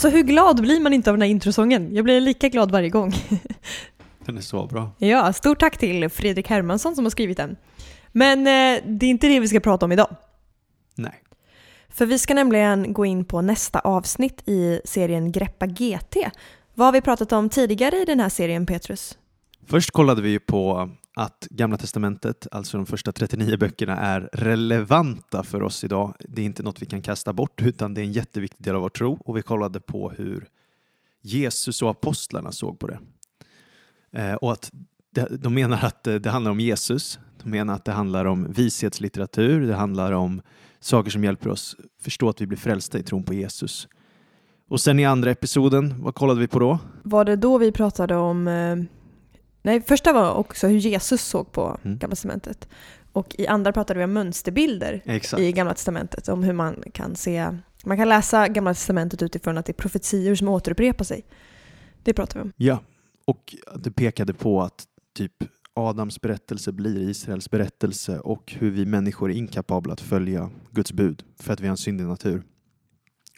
Så hur glad blir man inte av den här introsången? Jag blir lika glad varje gång. Den är så bra. Ja, stort tack till Fredrik Hermansson som har skrivit den. Men eh, det är inte det vi ska prata om idag. Nej. För vi ska nämligen gå in på nästa avsnitt i serien Greppa GT. Vad har vi pratat om tidigare i den här serien, Petrus? Först kollade vi på att Gamla Testamentet, alltså de första 39 böckerna, är relevanta för oss idag. Det är inte något vi kan kasta bort, utan det är en jätteviktig del av vår tro. Och vi kollade på hur Jesus och apostlarna såg på det. Eh, och att de menar att eh, det handlar om Jesus. De menar att det handlar om vishetslitteratur. Det handlar om saker som hjälper oss förstå att vi blir frälsta i tron på Jesus. Och sen i andra episoden, vad kollade vi på då? Var det då vi pratade om eh, Nej, första var också hur Jesus såg på mm. Gamla Testamentet. Och i andra pratade vi om mönsterbilder Exakt. i Gamla Testamentet. Om hur man kan se, man kan läsa Gamla Testamentet utifrån att det är profetior som återupprepar sig. Det pratade vi om. Ja, och det pekade på att typ Adams berättelse blir Israels berättelse och hur vi människor är inkapabla att följa Guds bud för att vi har en syndig natur.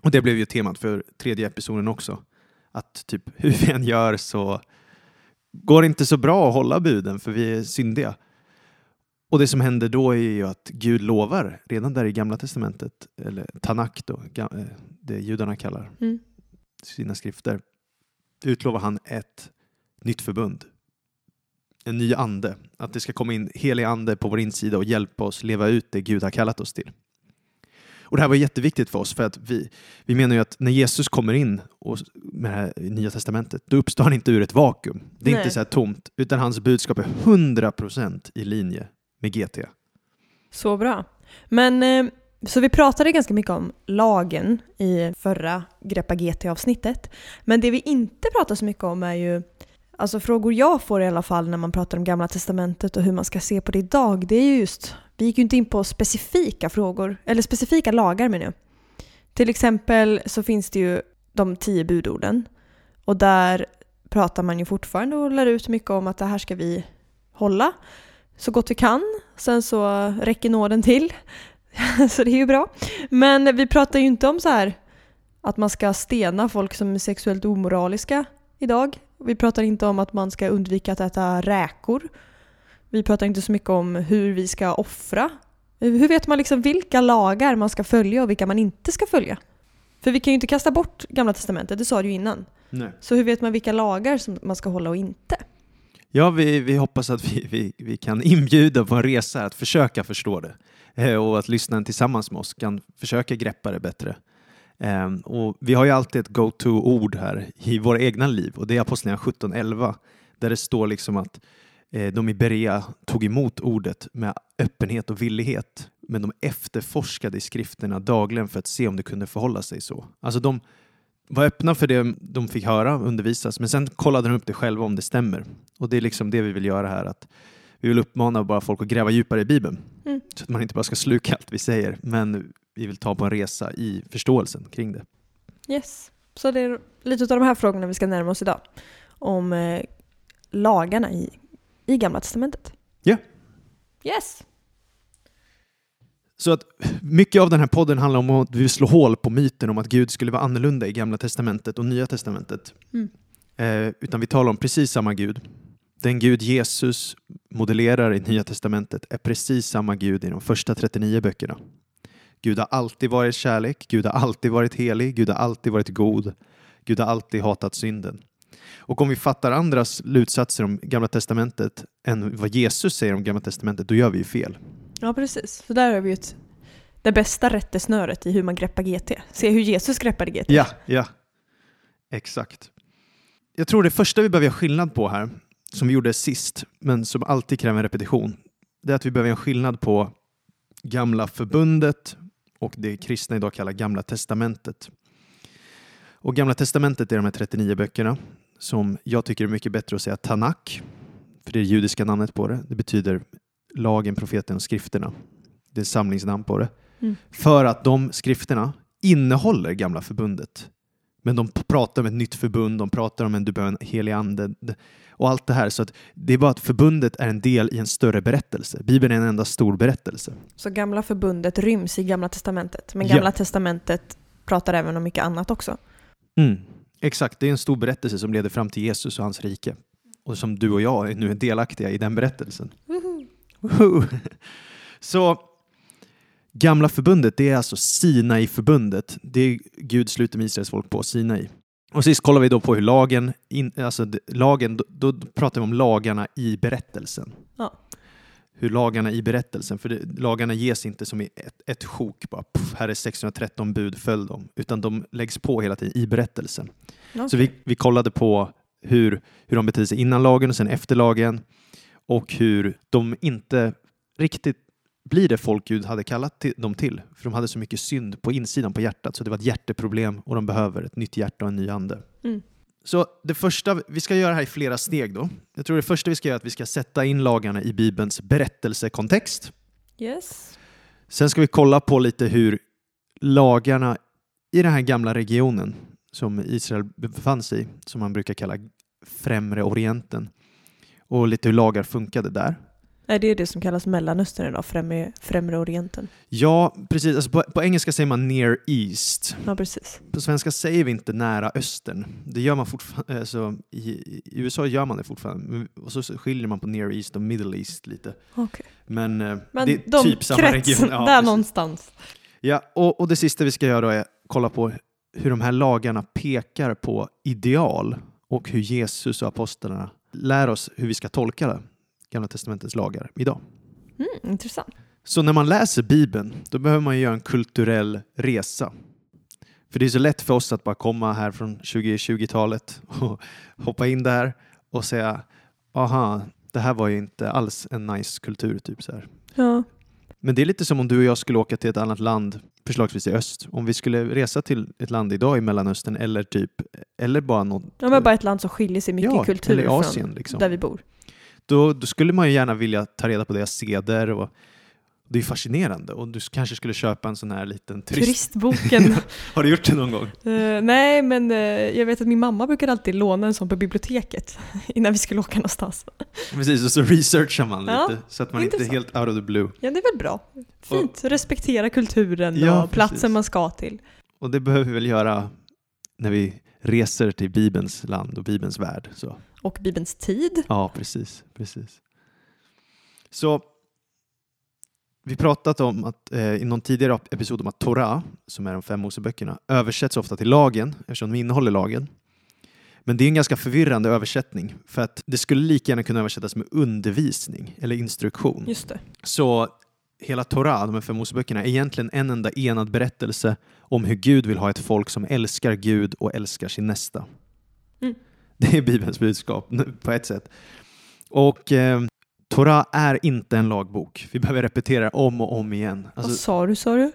Och det blev ju temat för tredje episoden också. Att typ hur vi än gör så går inte så bra att hålla buden för vi är syndiga. Och det som händer då är ju att Gud lovar, redan där i Gamla Testamentet, eller Tanak då, eh, det judarna kallar mm. sina skrifter, utlovar han ett nytt förbund. En ny ande, att det ska komma in helig ande på vår insida och hjälpa oss leva ut det Gud har kallat oss till. Och det här var jätteviktigt för oss för att vi, vi menar ju att när Jesus kommer in och, med det här Nya Testamentet, då uppstår han inte ur ett vakuum. Det är Nej. inte så här tomt, utan hans budskap är 100% i linje med GT. Så bra. Men eh, så vi pratade ganska mycket om lagen i förra Greppa GT-avsnittet. Men det vi inte pratar så mycket om är ju Alltså frågor jag får i alla fall när man pratar om Gamla Testamentet och hur man ska se på det idag, det är ju just vi gick ju inte in på specifika frågor, eller specifika lagar menar jag. Till exempel så finns det ju de tio budorden. Och där pratar man ju fortfarande och lär ut mycket om att det här ska vi hålla så gott vi kan. Sen så räcker nåden till. så det är ju bra. Men vi pratar ju inte om så här att man ska stena folk som är sexuellt omoraliska idag. Vi pratar inte om att man ska undvika att äta räkor vi pratar inte så mycket om hur vi ska offra. Hur vet man liksom vilka lagar man ska följa och vilka man inte ska följa? För vi kan ju inte kasta bort Gamla Testamentet, det sa du ju innan. Nej. Så hur vet man vilka lagar som man ska hålla och inte? Ja, vi, vi hoppas att vi, vi, vi kan inbjuda på en resa att försöka förstå det eh, och att lyssnaren tillsammans med oss kan försöka greppa det bättre. Um, och vi har ju alltid ett go-to-ord här i våra egna liv och det är Apostlagärningarna 17.11 där det står liksom att de i Berea tog emot ordet med öppenhet och villighet, men de efterforskade i skrifterna dagligen för att se om det kunde förhålla sig så. Alltså de var öppna för det de fick höra, undervisas, men sen kollade de upp det själva om det stämmer. Och det är liksom det vi vill göra här, att vi vill uppmana bara folk att gräva djupare i Bibeln, mm. så att man inte bara ska sluka allt vi säger, men vi vill ta på en resa i förståelsen kring det. Yes, så det är lite av de här frågorna vi ska närma oss idag. Om eh, lagarna i i Gamla Testamentet. Ja. Yes. Så att mycket av den här podden handlar om att vi slår hål på myten om att Gud skulle vara annorlunda i Gamla Testamentet och Nya Testamentet. Mm. Eh, utan vi talar om precis samma Gud. Den Gud Jesus modellerar i Nya Testamentet är precis samma Gud i de första 39 böckerna. Gud har alltid varit kärlek, Gud har alltid varit helig, Gud har alltid varit god, Gud har alltid hatat synden. Och om vi fattar andras slutsatser om Gamla Testamentet än vad Jesus säger om Gamla Testamentet, då gör vi ju fel. Ja, precis. Så där har vi ett, det bästa rättesnöret i hur man greppar GT. Se hur Jesus greppade GT. Ja, ja. Exakt. Jag tror det första vi behöver göra skillnad på här, som vi gjorde sist, men som alltid kräver en repetition, det är att vi behöver göra skillnad på Gamla förbundet och det kristna idag kallar Gamla Testamentet. Och Gamla Testamentet är de här 39 böckerna som jag tycker är mycket bättre att säga Tanak, för det är det judiska namnet på det. Det betyder lagen, profeten och skrifterna. Det är samlingsnamn på det. Mm. För att de skrifterna innehåller gamla förbundet. Men de pratar om ett nytt förbund, de pratar om en du behöver en helig ande och allt det här. Så att det är bara att förbundet är en del i en större berättelse. Bibeln är en enda stor berättelse. Så gamla förbundet ryms i gamla testamentet. Men Ja. gamla testamentet pratar även om mycket annat också. Mm. Exakt, det är en stor berättelse som leder fram till Jesus och hans rike. Och som du och jag är nu är delaktiga i den berättelsen. Woho! Så Gamla förbundet, det är alltså Sinai-förbundet. Det är Gud sluter med Israels folk på Sinai. Och sist kollar vi då på hur lagen, in, alltså lagen, då, då pratar vi om lagarna i berättelsen. Ja. Hur lagarna i berättelsen, för det, lagarna ges inte som i ett, ett sjok, bara puff, här är 613 bud, följ dem, utan de läggs på hela tiden i berättelsen. Så vi, vi kollade på hur, hur de betedde sig innan lagen och sen efter lagen och hur de inte riktigt blir det folk Gud hade kallat till, dem till. För de hade så mycket synd på insidan på hjärtat så det var ett hjärteproblem och de behöver ett nytt hjärta och en ny ande. Mm. Så det första, vi ska göra här i flera steg då. Jag tror det första vi ska göra är att vi ska sätta in lagarna i Bibelns berättelsekontext. Yes. Sen ska vi kolla på lite hur lagarna i den här gamla regionen som Israel befann sig i, som man brukar kalla Främre Orienten, och lite hur lagar funkade där. Är det det som kallas Mellanöstern idag? Främre, främre Orienten? Ja, precis. Alltså på, på engelska säger man near east. Ja, precis. På svenska säger vi inte nära östern. Det gör man fortfarande. Alltså, i, I USA gör man det fortfarande. Och så skiljer man på near east och middle east lite. Okej. Men, eh, Men det är de typ samma region. Ja, där precis. någonstans. Ja, och, och det sista vi ska göra då är kolla på hur de här lagarna pekar på ideal och hur Jesus och apostlarna lär oss hur vi ska tolka det, Gamla Testamentets lagar idag. Mm, intressant. Så när man läser Bibeln, då behöver man göra en kulturell resa. För det är så lätt för oss att bara komma här från 2020-talet och hoppa in där och säga aha, det här var ju inte alls en nice kultur. Typ så här. Ja. Men det är lite som om du och jag skulle åka till ett annat land, förslagsvis i öst. Om vi skulle resa till ett land idag i Mellanöstern eller typ, eller bara något, ja, men bara ett land som skiljer sig mycket ja, i kultur i från Asien liksom. där vi bor. Då, då skulle man ju gärna vilja ta reda på deras seder och det är fascinerande och du kanske skulle köpa en sån här liten turist... Turistboken. Har du gjort det någon gång? Eh, nej, men eh, jag vet att min mamma brukade alltid låna en sån på biblioteket innan vi skulle åka någonstans. Precis, och så researchar man Ja, lite så att man inte är helt out of the blue. Ja, det är väl bra. Fint. Respektera kulturen Ja, och platsen precis. man ska till. Och det behöver vi väl göra när vi reser till Bibelns land och Bibelns värld. Så. Och Bibelns tid. Ja, precis. precis. Så vi pratat om att, eh, i någon tidigare episod om att Torah, som är de fem Moseböckerna, översätts ofta till lagen eftersom de innehåller lagen. Men det är en ganska förvirrande översättning för att det skulle lika gärna kunna översättas med undervisning eller instruktion. Just det. Så hela Torah, de här fem Moseböckerna, är egentligen en enda enad berättelse om hur Gud vill ha ett folk som älskar Gud och älskar sin nästa. Mm. Det är Bibelns budskap på ett sätt. Och eh, Torah är inte en lagbok. Vi behöver repetera om och om igen. Vad Alltså, sa du, sa du?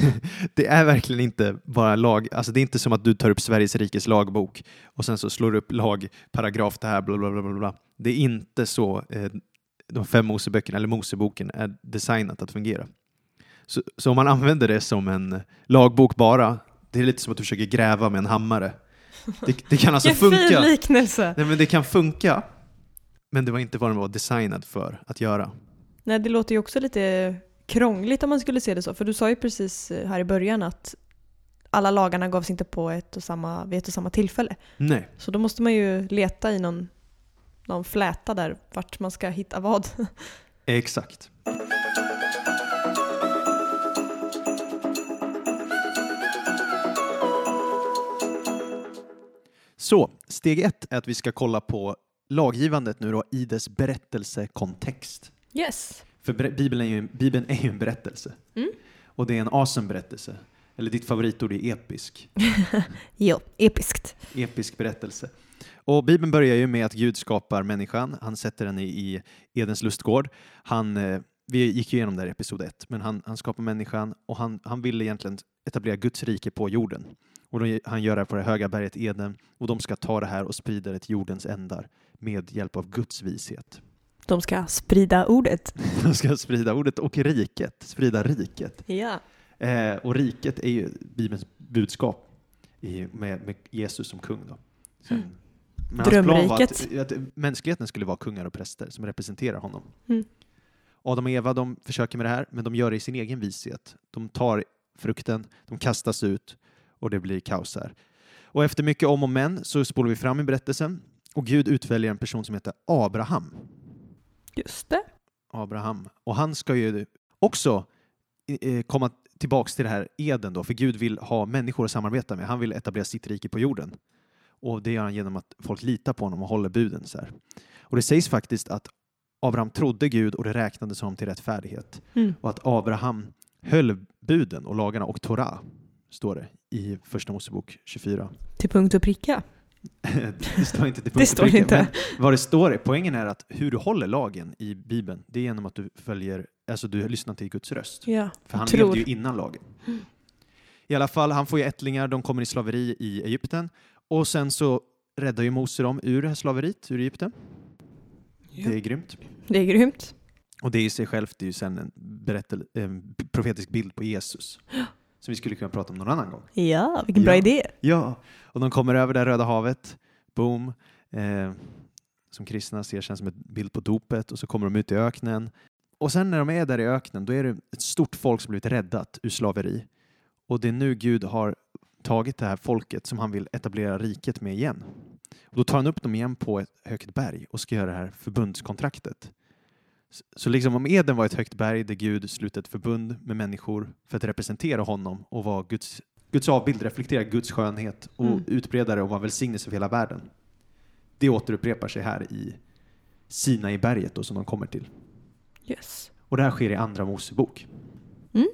det är verkligen inte bara lag. Alltså, det är inte som att du tar upp Sveriges rikes lagbok och sen så slår du upp lagparagraf det här, bla bla bla. bla. Det är inte så eh, de fem Moseböckerna, eller Moseboken, är designat att fungera. Så, så om man använder det som en lagbok bara, det är lite som att du försöker gräva med en hammare. Det, det kan alltså Vilken fin funka. liknelse! Nej, men det kan funka, men det var inte vad den var designad för att göra. Nej, det låter ju också lite krångligt om man skulle se det så. För du sa ju precis eh, här i början att alla lagarna gavs inte på ett och samma, vid ett och samma tillfälle. Nej, Så då måste man ju leta i någon, någon fläta där vart man ska hitta vad. exakt. Så, steg ett är att vi ska kolla på laggivandet nu då i dess berättelsekontext. Yes. För Bibeln är ju, Bibeln är ju en berättelse. Mm. Och det är en awesome berättelse. Eller ditt favoritord är episk. Jo, episkt. Episk berättelse. Och Bibeln börjar ju med att Gud skapar människan. Han sätter henne i Edens lustgård. Han eh, vi gick ju igenom det här i episod 1, men han, han skapar människan och han, han ville egentligen etablera Guds rike på jorden. Och då, han gör det på det höga berget Eden och de ska ta det här och sprida det till jordens ändar med hjälp av Guds vishet. De ska sprida ordet. De ska sprida ordet och riket, sprida riket. Ja. Eh, och riket är ju Bibelns budskap i, med, med Jesus som kung. Då. Sen, Mm. men Drömriket. Att, att mänskligheten skulle vara kungar och präster som representerar honom. Mm. Adam och Eva de försöker med det här, men de gör det i sin egen vishet. De tar frukten, de kastas ut och det blir kaos här. Och efter mycket om och men så spolar vi fram i berättelsen och Gud utväljer en person som heter Abraham. Just det. Abraham. Och han ska ju också eh, komma tillbaks till det här Eden då, för Gud vill ha människor att samarbeta med. Han vill etablera sitt rike på jorden. Och det gör han genom att folk litar på honom och håller buden. Så här. Och det sägs faktiskt att Abraham trodde Gud och det räknades honom till rättfärdighet. Mm. Och att Abraham höll buden och lagarna och Torah, står det i Första Mosebok 24. Till punkt och pricka. Det står inte till punkt Det står pricka, inte. Vad det står är, poängen är att hur du håller lagen i Bibeln, det är genom att du följer, alltså du lyssnar till Guds röst. Ja. För han tror. levde ju innan lagen. I alla fall, han får ju ättlingar, de kommer i slaveri i Egypten och sen så räddar ju Mose dem ur slaveriet, ur Egypten. Det är grymt. Det är grymt. Och det i sig självt är ju sen en, berättel, en profetisk bild på Jesus. Som vi skulle kunna prata om någon annan gång. Ja, vilken bra Ja. idé. Ja, och de kommer över det Röda havet. Boom. Eh, som kristna ser sen som en bild på dopet och så kommer de ut i öknen. Och sen när de är där i öknen då är det ett stort folk som blivit räddat ur slaveri. Och det är nu Gud har tagit det här folket som han vill etablera riket med igen. Och då tar han upp dem igen på ett högt berg och ska göra det här förbundskontraktet. Så- liksom om Eden var ett högt berg där Gud slutade ett förbund med människor för att representera honom och vara Guds, Guds avbild, reflektera Guds skönhet och Mm. utbreda det och vara välsignelse för hela världen. Det återupprepar sig här i Sinai berget då, som de kommer till. Yes. Och det här sker i Andra Mosebok. Mm.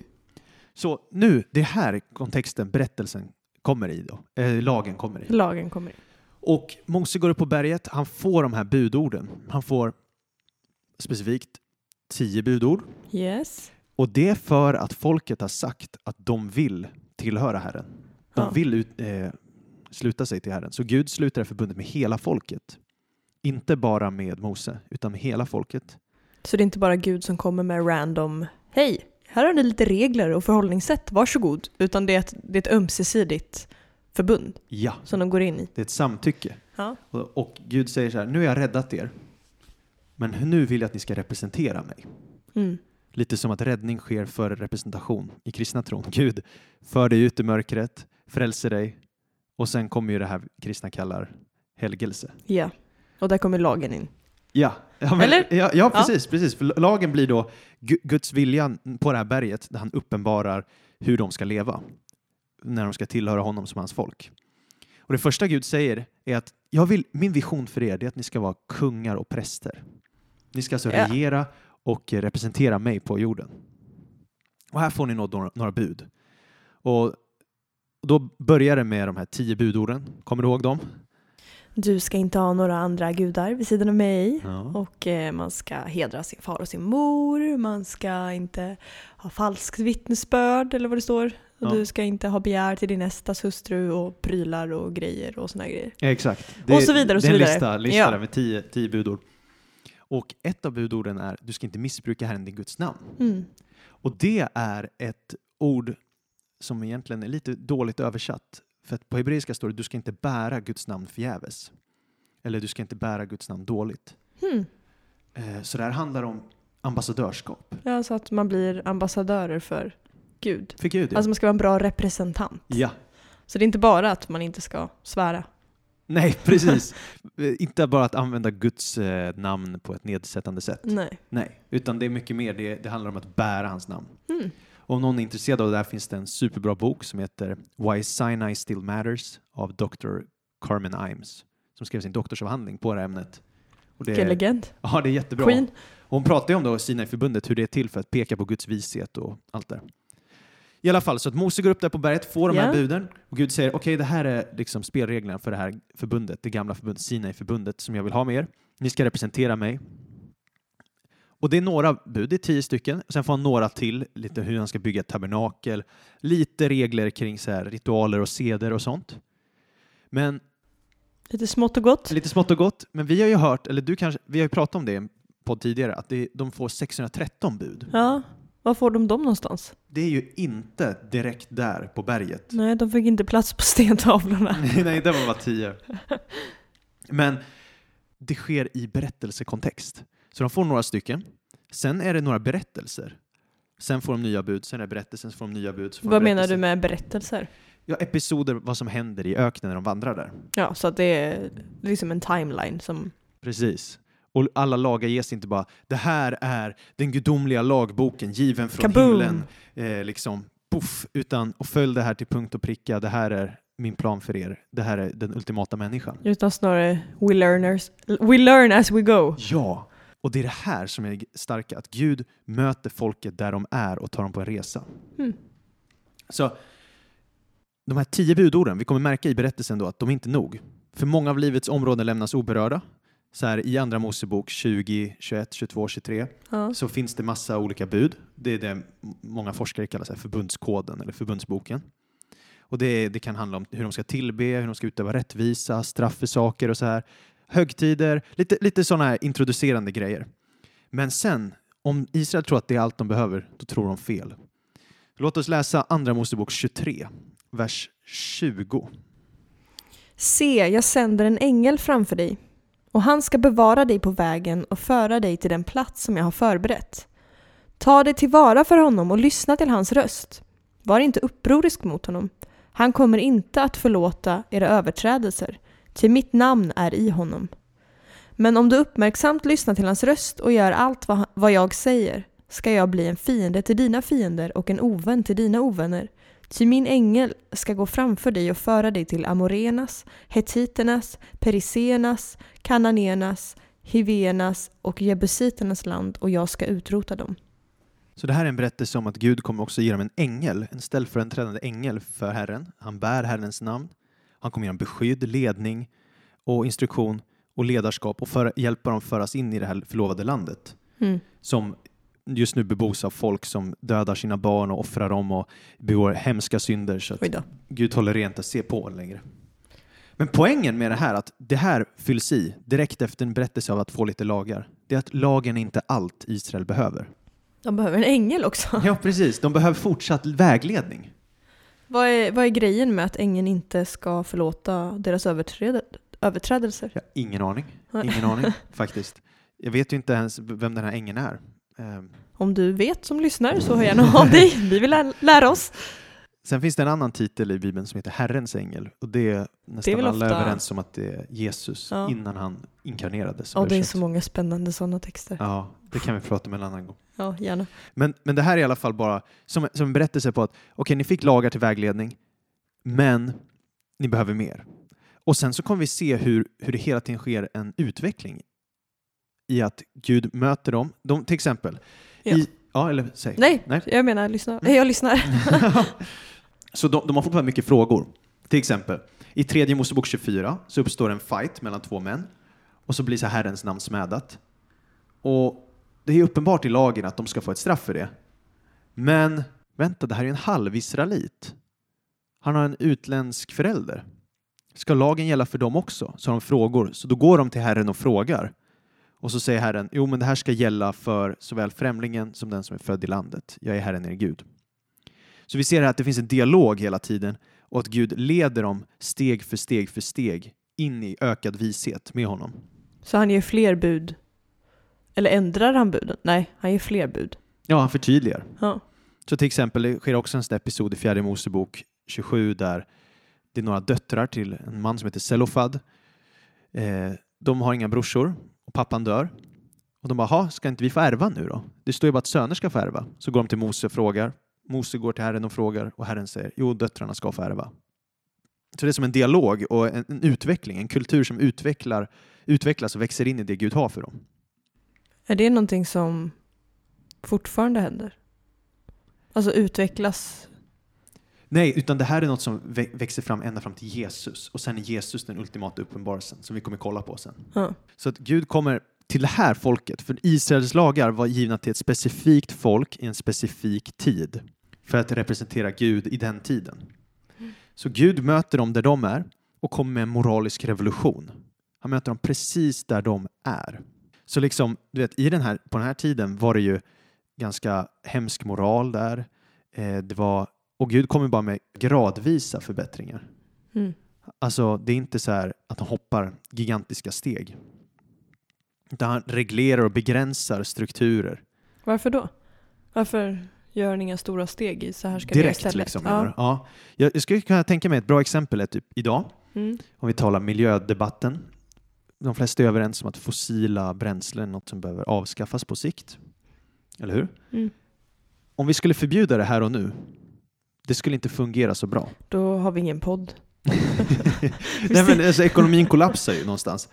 Så nu, det är här kontexten, berättelsen kommer i då. Eh, lagen kommer i. Lagen kommer in. Och Mose går upp på berget, han får de här budorden. Han får specifikt tio budord. Yes. Och det är för att folket har sagt att de vill tillhöra Herren. De Ja. vill ut, eh, sluta sig till Herren. Så Gud sluter det förbundet med hela folket. Inte bara med Mose, utan med hela folket. Så det är inte bara Gud som kommer med random Hej, här har ni lite regler och förhållningssätt, varsågod. Utan det är ett, det är ett ömsesidigt förbund Ja, som de går in i. det är ett samtycke. Ja. Och, och Gud säger så här, nu har jag räddat er. Men nu vill jag att ni ska representera mig. Mm. Lite som att räddning sker före representation i kristna tron. Gud för dig ut i mörkret, frälser dig och sen kommer ju det här kristna kallar helgelse. Ja. Och där kommer lagen in. Ja, ja, men, Eller? ja, ja precis, precis. För lagen blir då Gu- Guds vilja på det här berget där han uppenbarar hur de ska leva när de ska tillhöra honom som hans folk. Och det första Gud säger är att jag vill, min vision för er är att ni ska vara kungar och präster. Ni ska alltså Ja. regera och representera mig på jorden. Och här får ni nå- några, några bud. Och då börjar det med de här tio budorden. Kommer du ihåg dem? Du ska inte ha några andra gudar vid sidan av mig. Ja. Och eh, man ska hedra sin far och sin mor. Man ska inte ha falskt vittnesbörd eller vad det står. Och Ja. du ska inte ha begär till din nästas hustru och prylar och grejer och såna grejer. Ja, exakt. Och så vidare och det är så en vidare. lista, lista med tio, tio budord. Och ett av budorden är du ska inte missbruka Herren din Guds namn. Mm. Och det är ett ord som egentligen är lite dåligt översatt. För att på hebreiska står det du ska inte bära Guds namn förgäves. Eller du ska inte bära Guds namn dåligt. Eh, Så det här handlar om ambassadörskap. Ja, så att man blir ambassadörer för Gud. För Gud, ja. Alltså man ska vara en bra representant. ja. Så det är inte bara att man inte ska svära. Nej, precis. Inte bara att använda Guds eh, namn på ett nedsättande sätt. Nej. Nej, utan det är mycket mer. Det, det handlar om att bära hans namn. Mm. Om någon är intresserad av det där finns det en superbra bok som heter Why Sinai Still Matters av Dr. Carmen Imes som skrev sin doktorsavhandling på det här ämnet. Och det, Vilken legend. ja, det är jättebra. Queen. Hon pratar ju om då Sinai-förbundet, hur det är till för att peka på Guds vishet och allt det I alla fall, så att Mose går upp där på berget, får de här Ja. buden och Gud säger okej, det här är liksom spelreglerna för det här förbundet, det gamla förbundet, Sinai-förbundet som jag vill ha med er. Ni ska representera mig. Och det är några bud, det är tio stycken. Sen får han några till, lite hur han ska bygga ett tabernakel, lite regler kring så här, ritualer och seder och sånt. Men Lite smått och gott. lite smått och gott. Men vi har ju hört, eller du kanske, vi har ju pratat om det i en podd tidigare, att det, de får 613 bud. Ja, var får de dem någonstans? Det är ju inte direkt där på berget. Nej, de fick inte plats på stentavlorna. Nej, det var bara tio. Men det sker i berättelsekontext. Så de får några stycken. Sen är det några berättelser. Sen får de nya bud, sen är det berättelsen, sen får de nya bud. Vad menar du med berättelser? Ja, episoder, vad som händer i öknen när de vandrar där. Ja, så att det är liksom en timeline som... Precis. Och alla lagar ges inte bara det här är den gudomliga lagboken given från Kaboom! himlen. Eh, liksom, puff, utan och följ det här till punkt och pricka. Det här är min plan för er. Det här är den ultimata människan. Utan snarare we learners, we learn as we go. Ja, och det är det här som är starka, att Gud möter folket där de är och tar dem på en resa. Mm. Så de här tio budorden, vi kommer märka i berättelsen då att de är inte nog. För många av livets områden lämnas oberörda. Så här i Andra Mosebok 20, 21, 22, 23 Ja. så finns det massa olika bud. Det är det många forskare kallar så här förbundskoden eller förbundsboken. Och det, det kan handla om hur de ska tillbe, hur de ska utöva rättvisa, straff för saker och så här. Högtider, lite, lite sådana här introducerande grejer. Men sen, om Israel tror att det är allt de behöver, då tror de fel. Låt oss läsa Andra Mosebok 23, vers 20. Se, jag sänder en ängel framför dig och han ska bevara dig på vägen och föra dig till den plats som jag har förberett. Ta dig tillvara för honom och lyssna till hans röst. Var inte upprorisk mot honom. Han kommer inte att förlåta era överträdelser, ty mitt namn är i honom. Men om du uppmärksamt lyssnar till hans röst och gör allt vad, vad jag säger ska jag bli en fiende till dina fiender och en ovän till dina ovänner. Ty min ängel ska gå framför dig och föra dig till amorenas, hetiternas, periseernas, kananéernas, hiveernas och jebusiternas land och jag ska utrota dem. Så det här är en berättelse om att Gud kommer också ge dem en ängel, en ställföreträdande ängel för Herren. Han bär Herrens namn. Han kommer ge dem beskydd, ledning och instruktion och ledarskap och för, hjälpa dem föras in i det här förlovade landet Mm. som just nu bebos av folk som dödar sina barn och offrar dem och begår hemska synder så att. Gud tolererar inte att se på längre. Men poängen med det här, att det här fylls i direkt efter en berättelse av att få lite lagar, det är att lagen är inte allt Israel behöver. De behöver en ängel också. Ja, precis. De behöver fortsatt vägledning. Vad är, vad är grejen med att ängeln inte ska förlåta deras överträd, överträdelser? Har ingen aning. Ingen aning, faktiskt. Jag vet ju inte ens vem den här ängeln är. Ehm, Om du vet som lyssnar så hör gärna av dig. Vi vill lä- lära oss. Sen finns det en annan titel i Bibeln som heter Herrens ängel och det är nästan väl alla ofta- överens om att det är Jesus Ja. innan han inkarnerades. Ja, det är så många spännande sådana texter. Ja, det kan vi prata om en annan gång. Ja, gärna. Men, men det här är i alla fall bara som, som en berättelse på att okej, ni fick lagar till vägledning, men ni behöver mer. Och sen så kommer vi se hur, hur det hela tiden sker en utveckling i att Gud möter dem. De, till exempel, Ja. i, ja eller säg. Nej, Nej. jag menar lyssna. Nej, jag lyssnar. så de, de har fortfarande mycket frågor. Till exempel, i tredje Mosebok 24 så uppstår en fight mellan två män och så blir så Herrens namn smädat. Och det är uppenbart i lagen att de ska få ett straff för det. Men vänta, det här är ju en halv-israelit. Han har en utländsk förälder. Ska lagen gälla för dem också? Så har de frågor. Så då går de till Herren och frågar. Och så säger Herren, jo men det här ska gälla för såväl främlingen som den som är född i landet. Jag är Herren er Gud. Så vi ser här att det finns en dialog hela tiden och att Gud leder dem steg för steg för steg in i ökad vishet med honom. Så han ger fler bud. Eller ändrar han buden? Nej, han ger fler bud. Ja, han förtydligar. Ja. Så till exempel, det sker också en sån episod i fjärde Mosebok 27 där det är några döttrar till en man som heter Selofad. Eh, de har inga brorsor pappan dör. Och de bara, ska inte vi få ärva nu då? Det står ju bara att söner ska få ärva. Så går de till Mose och frågar. Mose går till Herren och frågar och Herren säger, jo, döttrarna ska få ärva. Så det är som en dialog och en, en utveckling, en kultur som utvecklar, utvecklas och växer in i det Gud har för dem. Är det någonting som fortfarande händer? Alltså utvecklas? Nej, utan det här är något som vä- växer fram ända fram till Jesus och sen är Jesus den ultimata uppenbarelsen som vi kommer kolla på sen. Ja. Så att Gud kommer till det här folket. För Israels lagar var givna till ett specifikt folk i en specifik tid för att representera Gud i den tiden. Så Gud möter dem där de är och kommer med en moralisk revolution. Han möter dem precis där de är. Så liksom, du vet, i den här, på den här tiden var det ju ganska hemsk moral där. Eh, det var, och Gud kommer bara med gradvisa förbättringar. Mm. Alltså, det är inte så här att han hoppar gigantiska steg. Utan han reglerar och begränsar strukturer. Varför då? Varför gör han inga stora steg i så här ska det Direkt istället? liksom. du? Ja. Jag, jag skulle kunna tänka mig ett bra exempel är typ idag, Mm. om vi talar miljödebatten. De flesta är överens om att fossila bränslen är något som behöver avskaffas på sikt. Eller hur? Mm. Om vi skulle förbjuda det här och nu, det skulle inte fungera så bra. Då har vi ingen podd. Nej, men alltså, ekonomin kollapsar ju någonstans.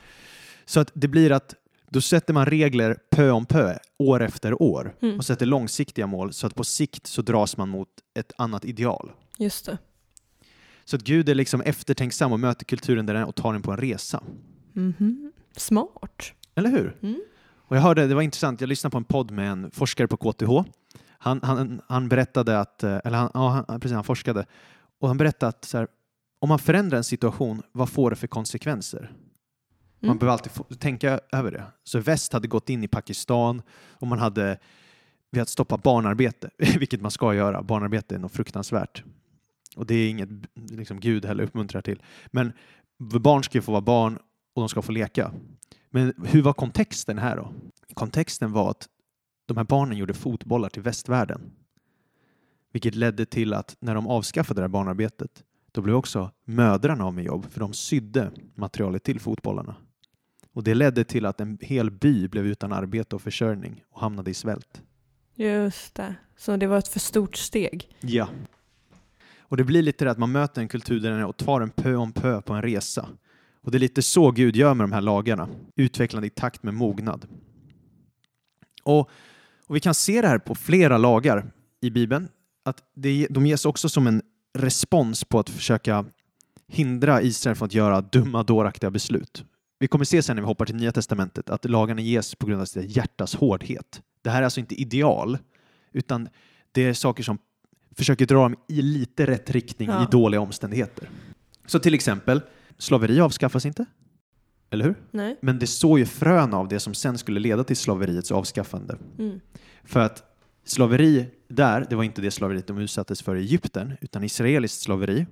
Så att det blir att då sätter man regler pö om pö, år efter år Mm. och sätter långsiktiga mål så att på sikt så dras man mot ett annat ideal. Just det. Så att Gud är liksom eftertänksam och möter kulturen där den är och tar den på en resa. Mhm. Smart. Eller hur? Mm. Och jag hörde, det var intressant, jag lyssnade på en podd med en forskare på KTH. Han, han, han berättade att, eh, eller han, ja, han, precis, han forskade, och han berättade att så här, om man förändrar en situation, vad får det för konsekvenser? Man Mm. behöver alltid få, tänka över det. Så väst hade gått in i Pakistan och man hade velat stoppa barnarbete, vilket man ska göra. Barnarbete är något fruktansvärt. Och det är inget liksom, Gud heller uppmuntrar till. Men barn ska ju få vara barn och de ska få leka. Men hur var kontexten här då? Kontexten var att de här barnen gjorde fotbollar till västvärlden. Vilket ledde till att när de avskaffade det här barnarbetet då blev också mödrarna av med jobb för de sydde materialet till fotbollarna. Och det ledde till att en hel by blev utan arbete och försörjning och hamnade i svält. Just det. Så det var ett för stort steg. Ja. Och det blir lite det att man möter en kultur där och tar en pö om pö på en resa. Och det är lite så Gud gör med de här lagarna, utvecklande i takt med mognad. Och, och vi kan se det här på flera lagar i Bibeln, att det, de ges också som en respons på att försöka hindra Israel från att göra dumma, dåraktiga beslut. Vi kommer se sen när vi hoppar till Nya Testamentet att lagarna ges på grund av sitt hjärtas hårdhet. Det här är alltså inte ideal, utan det är saker som försöker dra dem i lite rätt riktning Ja. i dåliga omständigheter. Så till exempel, slaveri avskaffas inte, eller hur? Nej. Men det såg ju frön av det som sen skulle leda till slaveriets avskaffande. Mm. För att slaveri där, det var inte det slaveriet de utsattes för i Egypten, utan israeliskt slaveri,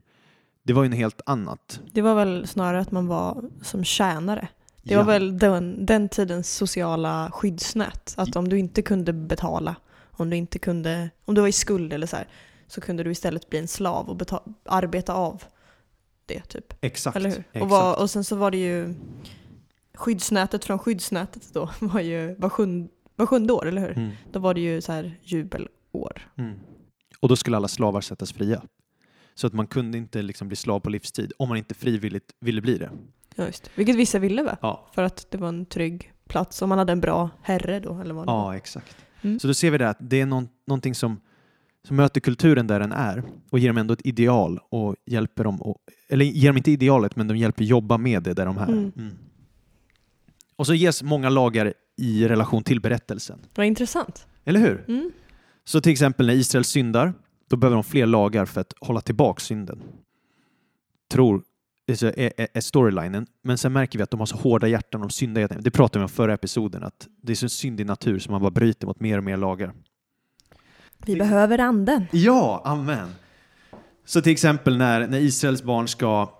det var ju något helt annat. Det var väl snarare att man var som tjänare. Det Ja. var väl den, den tidens sociala skyddsnät. Att om du inte kunde betala, om du inte kunde, om du var i skuld eller så här, så kunde du istället bli en slav och beta- arbeta av det typ. Exakt. Eller hur? exakt. Och, var, och sen så var det ju skyddsnätet från skyddsnätet då var ju var, sjund, var sjunde år, eller hur? Mm. Då var det ju så här jubelår. Mm. Och då skulle alla slavar sättas fria. Så att man kunde inte liksom bli slav på livstid om man inte frivilligt ville bli det. Ja, just. Vilket vissa ville va? Ja, För att det var en trygg plats om man hade en bra herre då eller vad ja exakt. Mm. Så då ser vi det att det är någon, någonting som, som möter kulturen där den är och ger dem ändå ett ideal och hjälper dem, och, eller ger dem inte idealet men de hjälper jobba med det där de är. Mm. Mm. Och så ges många lagar i relation till berättelsen. Vad intressant. Eller hur? Mm. Så till exempel när Israel syndar, då behöver de fler lagar för att hålla tillbaka synden. Tror är, storylinen. Men sen märker vi att de har så hårda hjärtan, de syndar. Det pratade vi om förra episoden, att det är så syndig natur som man bara bryter mot mer och mer lagar. Vi behöver anden. Ja, amen. Så till exempel när, när Israels barn ska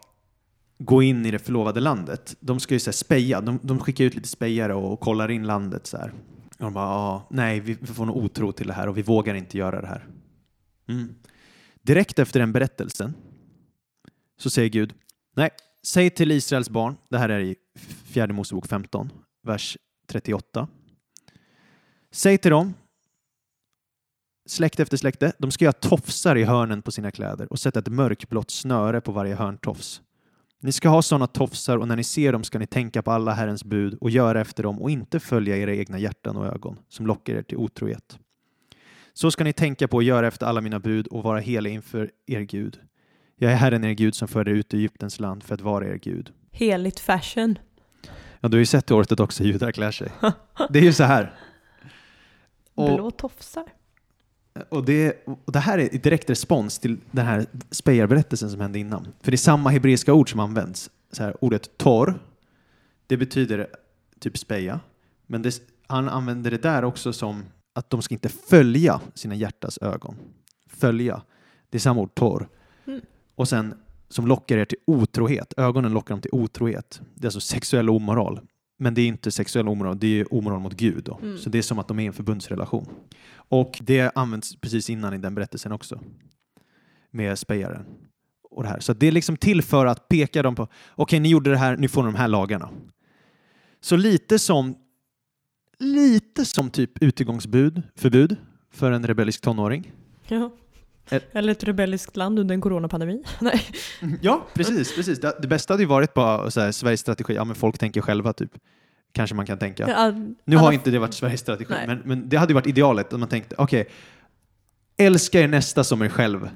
gå in i det förlovade landet, de ska ju så här speja, de, de skickar ut lite spejare och kollar in landet så här. Och de bara, ah, nej, vi, vi får nog otro till det här och vi vågar inte göra det här. Mm. Direkt efter den berättelsen så säger Gud, nej, säg till Israels barn, det här är i fjärde Mosebok 15, vers 38. Säg till dem, släkte efter släkte, de ska göra tofsar i hörnen på sina kläder och sätta ett mörkblått snöre på varje hörntofs. Ni ska ha sådana tofsar och när ni ser dem ska ni tänka på alla Herrens bud och göra efter dem och inte följa era egna hjärtan och ögon som lockar er till otrohet. Så ska ni tänka på att göra efter alla mina bud och vara heliga inför er Gud. Jag är Herren er Gud som förde ut Egyptens land för att vara er Gud. Heligt fashion. Ja, du har ju sett hur ortodoxa judar klär sig. Det är ju så här. Och, Blå tofsar. Och, det, och det här är direkt respons till den här spejarberättelsen som hände innan. För det är samma hebreiska ord som används. Så här, ordet torr, det betyder typ speja. Men det, han använder det där också som att de ska inte följa sina hjärtas ögon. Följa. Det är samma ord, torr. Mm. Och sen som lockar er till otrohet. Ögonen lockar dem till otrohet. Det är alltså sexuell omoral. Men det är inte sexuell omoral, det är omoral mot Gud. Då. Mm. Så det är som att de är i en förbundsrelation. Och det används precis innan i den berättelsen också. Med spejaren. Och det här. Så det är liksom till för att peka dem på, okej ni gjorde det här, nu får ni de här lagarna. Så lite som lite som typ utegångsbud, förbud för en rebellisk tonåring. Ja. Ett- Eller ett rebelliskt land under en coronapandemi. Nej. Ja, precis. precis. Det, det bästa hade ju varit bara så här, Sveriges strategi, ja men folk tänker själva typ. Kanske man kan tänka. Ja, Nu har alla- inte det varit Sveriges strategi, Nej. men, men det hade ju varit idealet om man tänkte, okej, älska er nästa som er själv.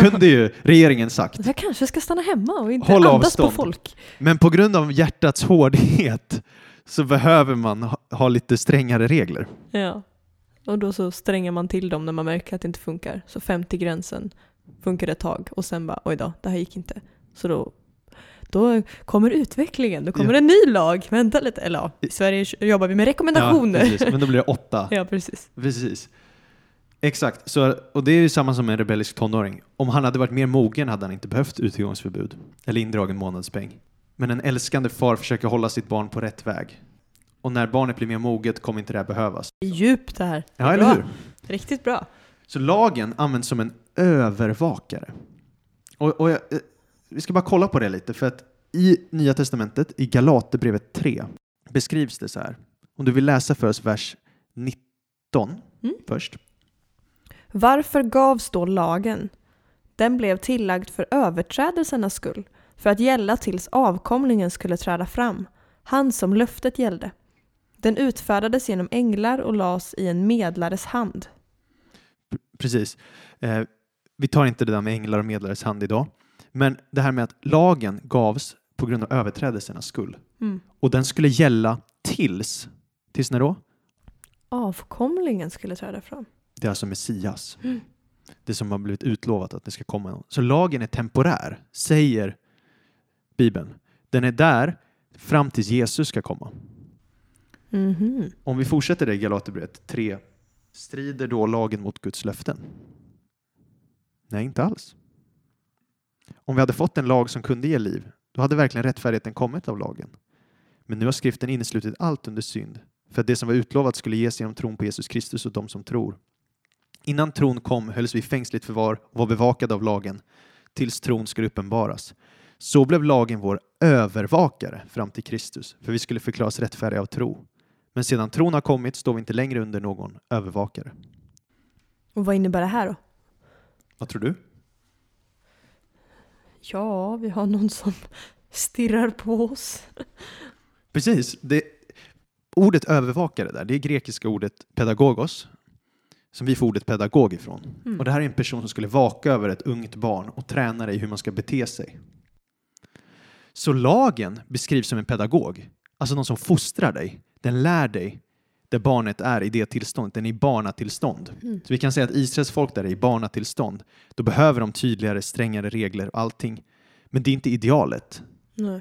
Kunde ju regeringen sagt. Jag kanske ska stanna hemma och inte Håll andas avstånd. på folk. Men på grund av hjärtats hårdhet så behöver man ha, ha lite strängare regler. Ja. Och då så stränger man till dem när man märker att det inte funkar. Så 50-gränsen funkar ett tag och sen bara oj då, det här gick inte. Så då, då kommer utvecklingen, då kommer Ja. en ny lag. Vänta lite. Eller ja, i Sverige jobbar vi med rekommendationer. Ja, precis. Men då blir det åtta. Ja, precis. Precis. Exakt, så, och det är ju samma som en rebellisk tonåring. Om han hade varit mer mogen hade han inte behövt utegångsförbud eller indragen månadspeng. Men en älskande far försöker hålla sitt barn på rätt väg. Och när barnet blir mer moget kommer inte det här behövas. Det är djupt det här. Ja, eller Bra. hur? Riktigt bra. Så lagen används som en övervakare. Och, och jag, eh, vi ska bara kolla på det lite, för att i Nya Testamentet, i Galaterbrevet 3, beskrivs det så här. Om du vill läsa för oss vers 19 Mm. först. Varför gavs då lagen? Den blev tillagd för överträdelsernas skull, för att gälla tills avkomlingen skulle träda fram, han som löftet gällde. Den utfärdades genom änglar och lades i en medlares hand. Precis. Eh, vi tar inte det där med änglar och medlares hand idag. Men det här med att lagen gavs på grund av överträdelsernas skull. Mm. Och den skulle gälla tills, tills när då? Avkomlingen skulle träda fram. Det är alltså Messias. Mm. Det som har blivit utlovat att det ska komma. Så lagen är temporär, säger Bibeln. Den är där fram tills Jesus ska komma. Mhm. Om vi fortsätter det i Galaterbrevet 3. Strider då lagen mot Guds löften? Nej, inte alls. Om vi hade fått en lag som kunde ge liv, då hade verkligen rättfärdigheten kommit av lagen. Men nu har skriften inneslutit allt under synd, för att det som var utlovat skulle ges genom tron på Jesus Kristus och de som tror. Innan tron kom hölls vi fängsligt förvar och var bevakade av lagen, tills tron skulle uppenbaras. Så blev lagen vår övervakare fram till Kristus, för vi skulle förklaras rättfärdiga av tro. Men sedan tron har kommit står vi inte längre under någon övervakare. Och vad innebär det här då? Vad tror du? Ja, vi har någon som stirrar på oss. Precis. Det, ordet övervakare där, det är grekiska ordet pedagogos, som vi får ordet pedagog ifrån. Mm. Och det här är en person som skulle vaka över ett ungt barn och träna dig i hur man ska bete sig. Så lagen beskrivs som en pedagog, alltså någon som fostrar dig. Den lär dig där barnet är i det tillståndet, den är i barnatillstånd. Mm. Så vi kan säga att Israels folk där är i barnatillstånd. Då behöver de tydligare, strängare regler och allting. Men det är inte idealet. Nej.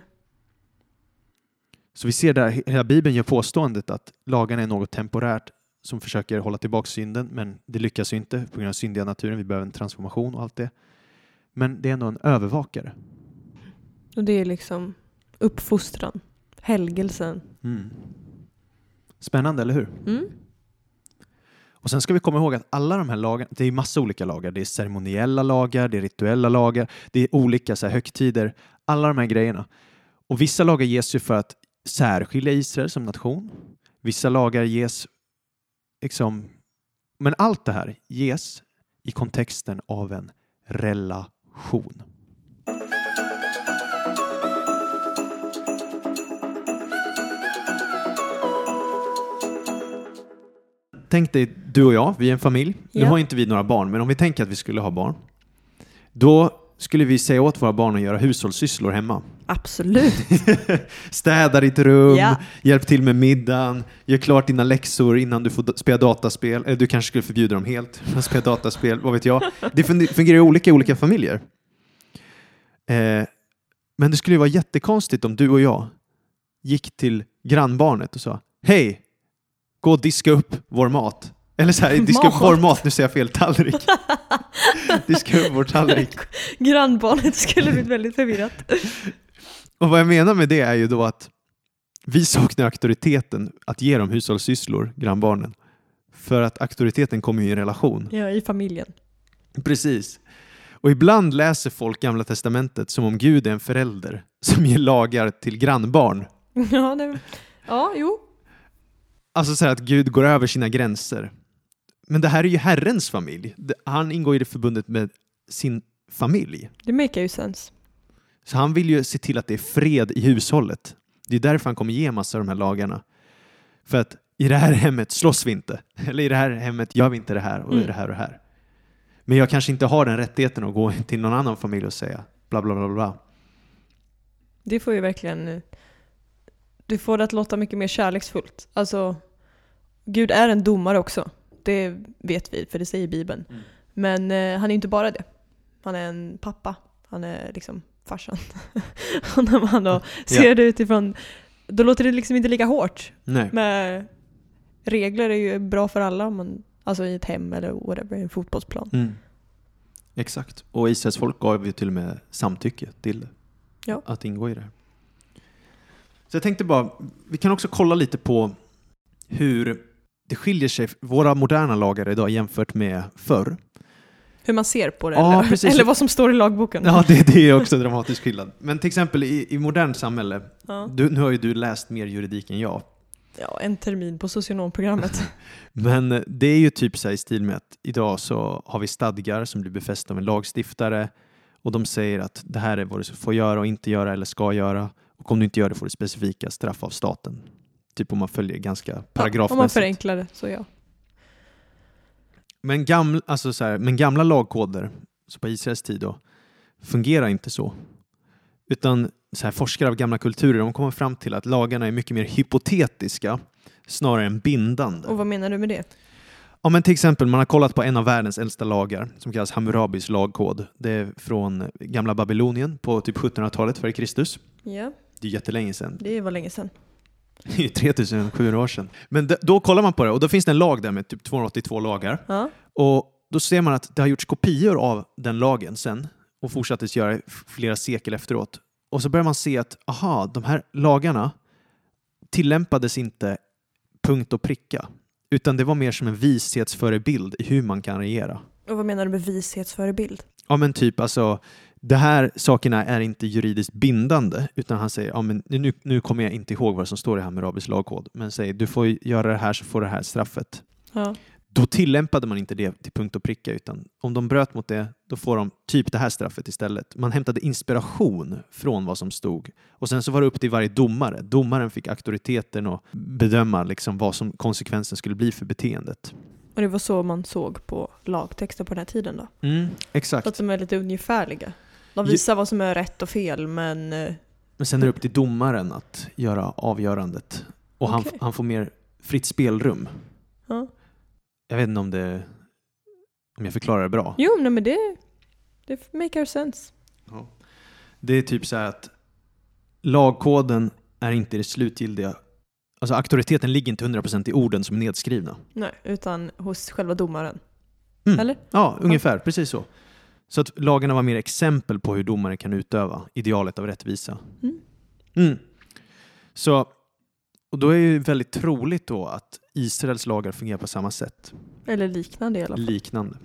Så vi ser där, hela Bibeln gör påståendet att lagarna är något temporärt som försöker hålla tillbaka synden, men det lyckas ju inte på grund av syndiga naturen. Vi behöver en transformation och allt det. Men det är ändå en övervakare. Och det är liksom uppfostran, helgelsen. Mm. Spännande, eller hur? Mm. Och sen ska vi komma ihåg att alla de här lagarna, det är massa olika lagar. Det är ceremoniella lagar, det är rituella lagar, det är olika så här, högtider, alla de här grejerna. Och vissa lagar ges ju för att särskilja Israel som nation. Vissa lagar ges liksom, men allt det här ges i kontexten av en relation. Tänk dig du och jag, vi är en familj. Nu Ja. har inte vi några barn, men om vi tänker att vi skulle ha barn. Då skulle vi säga åt våra barn att göra hushållssysslor hemma. Absolut. Städa ditt rum, Ja. hjälp till med middagen, gör klart dina läxor innan du får spela dataspel. Eller du kanske skulle förbjuda dem helt att spela dataspel, vad vet jag. Det fun- fungerar olika i olika familjer. Eh, men det skulle ju vara jättekonstigt om du och jag gick till grannbarnet och sa Hej! Gå och diska upp vår mat. Eller så här, diska upp Mat. vår mat, nu säger jag fel, tallrik. diska upp vår tallrik. Grannbarnet skulle bli väldigt förvirrat. Och vad jag menar med det är ju då att vi saknar auktoriteten att ge dem hushållssysslor, grannbarnen. För att auktoriteten kommer ju i en relation. Ja, i familjen. Precis. Och ibland läser folk Gamla Testamentet som om Gud är en förälder som ger lagar till grannbarn. Ja, det, ja jo. Alltså så här att Gud går över sina gränser. Men det här är ju Herrens familj. Han ingår i det förbundet med sin familj. Det make ju sense. Så han vill ju se till att det är fred i hushållet. Det är därför han kommer ge massa av de här lagarna. För att i det här hemmet slåss vi inte. Eller i det här hemmet gör vi inte det här och Mm. det här och det här. Men jag kanske inte har den rättigheten att gå till någon annan familj och säga bla bla bla bla. Det får ju verkligen... eh, Du får det att låta mycket mer kärleksfullt. Alltså, Gud är en domare också. Det vet vi, för det säger Bibeln. Mm. Men eh, han är inte bara det. Han är en pappa. Han är liksom farsan. och när man då ser det utifrån... Då låter det liksom inte lika hårt. Nej. Men regler är ju bra för alla. Om man, alltså i ett hem eller whatever, en fotbollsplan. Mm. Exakt. Och Israels folk gav ju till och med samtycke till Ja. att ingå i det här. Så jag tänkte bara, vi kan också kolla lite på hur det skiljer sig, våra moderna lagar idag jämfört med förr. Hur man ser på det. Ja, eller, precis. eller vad som står i lagboken. Ja, det, det är också en dramatisk skillnad. Men till exempel i, i modernt samhälle, Ja. du, nu har ju du läst mer juridik än jag, ja, en termin på socionomprogrammet. men det är ju typ så i stil med att idag så har vi stadgar som blir befästa av en lagstiftare och de säger att det här är vad du får göra och inte göra eller ska göra och om du inte gör det får du specifika straff av staten. Typ om man följer ganska Ja, om man paragrafmässigt. förenklar det, så ja. Men, gamla, alltså så här, men gamla lagkoder, så på Israels tid då, fungerar inte så. Utan så här, forskare av gamla kulturer de kommer fram till att lagarna är mycket mer hypotetiska snarare än bindande. Och vad menar du med det? Ja, men till exempel, man har kollat på en av världens äldsta lagar som kallas Hammurabis lagkod. Det är från gamla Babylonien på typ 1700-talet före Kristus. Ja, Det är jättelänge sedan. det var länge sedan. Det är ju 3700 år sedan. Men då kollar man på det och då finns det en lag där med typ 282 lagar. Ja. Och då ser man att det har gjorts kopior av den lagen sen och fortsattes göra flera sekel efteråt. Och så börjar man se att aha, de här lagarna tillämpades inte punkt och pricka, utan det var mer som en vishetsförebild i hur man kan regera. Och vad menar du med vishetsförebild? Ja men typ alltså, de här sakerna är inte juridiskt bindande, utan han säger, ja men nu, nu kommer jag inte ihåg vad som står i Hammurabis lagkod, men säger du får göra det här så får du det här straffet. Ja. Då tillämpade man inte det till punkt och pricka, utan om de bröt mot det, då får de typ det här straffet istället. Man hämtade inspiration från vad som stod. Och sen så var det upp till varje domare. Domaren fick auktoriteten att bedöma liksom vad som konsekvensen skulle bli för beteendet. Och det var så man såg på lagtexter på den här tiden då? Mm, exakt. Så att de är lite ungefärliga. De visar vad som är rätt och fel, men... eh, Men sen är det upp till domaren att göra avgörandet. Och han, Okej. han får mer fritt spelrum. Ja. Jag vet inte om det om jag förklarar det bra. Jo, nej, men det... Det make sense. Ja. Det är typ så här att lagkoden är inte det slutgiltiga. Alltså auktoriteten ligger inte 100% i orden som är nedskrivna. Nej, utan hos själva domaren. Mm. Eller? Ja, ungefär. Precis så. Så att lagarna var mer exempel på hur domare kan utöva idealet av rättvisa. Mm. Mm. Så, och då är det väldigt troligt då att Israels lagar fungerar på samma sätt. Eller liknande i alla fall. Liknande.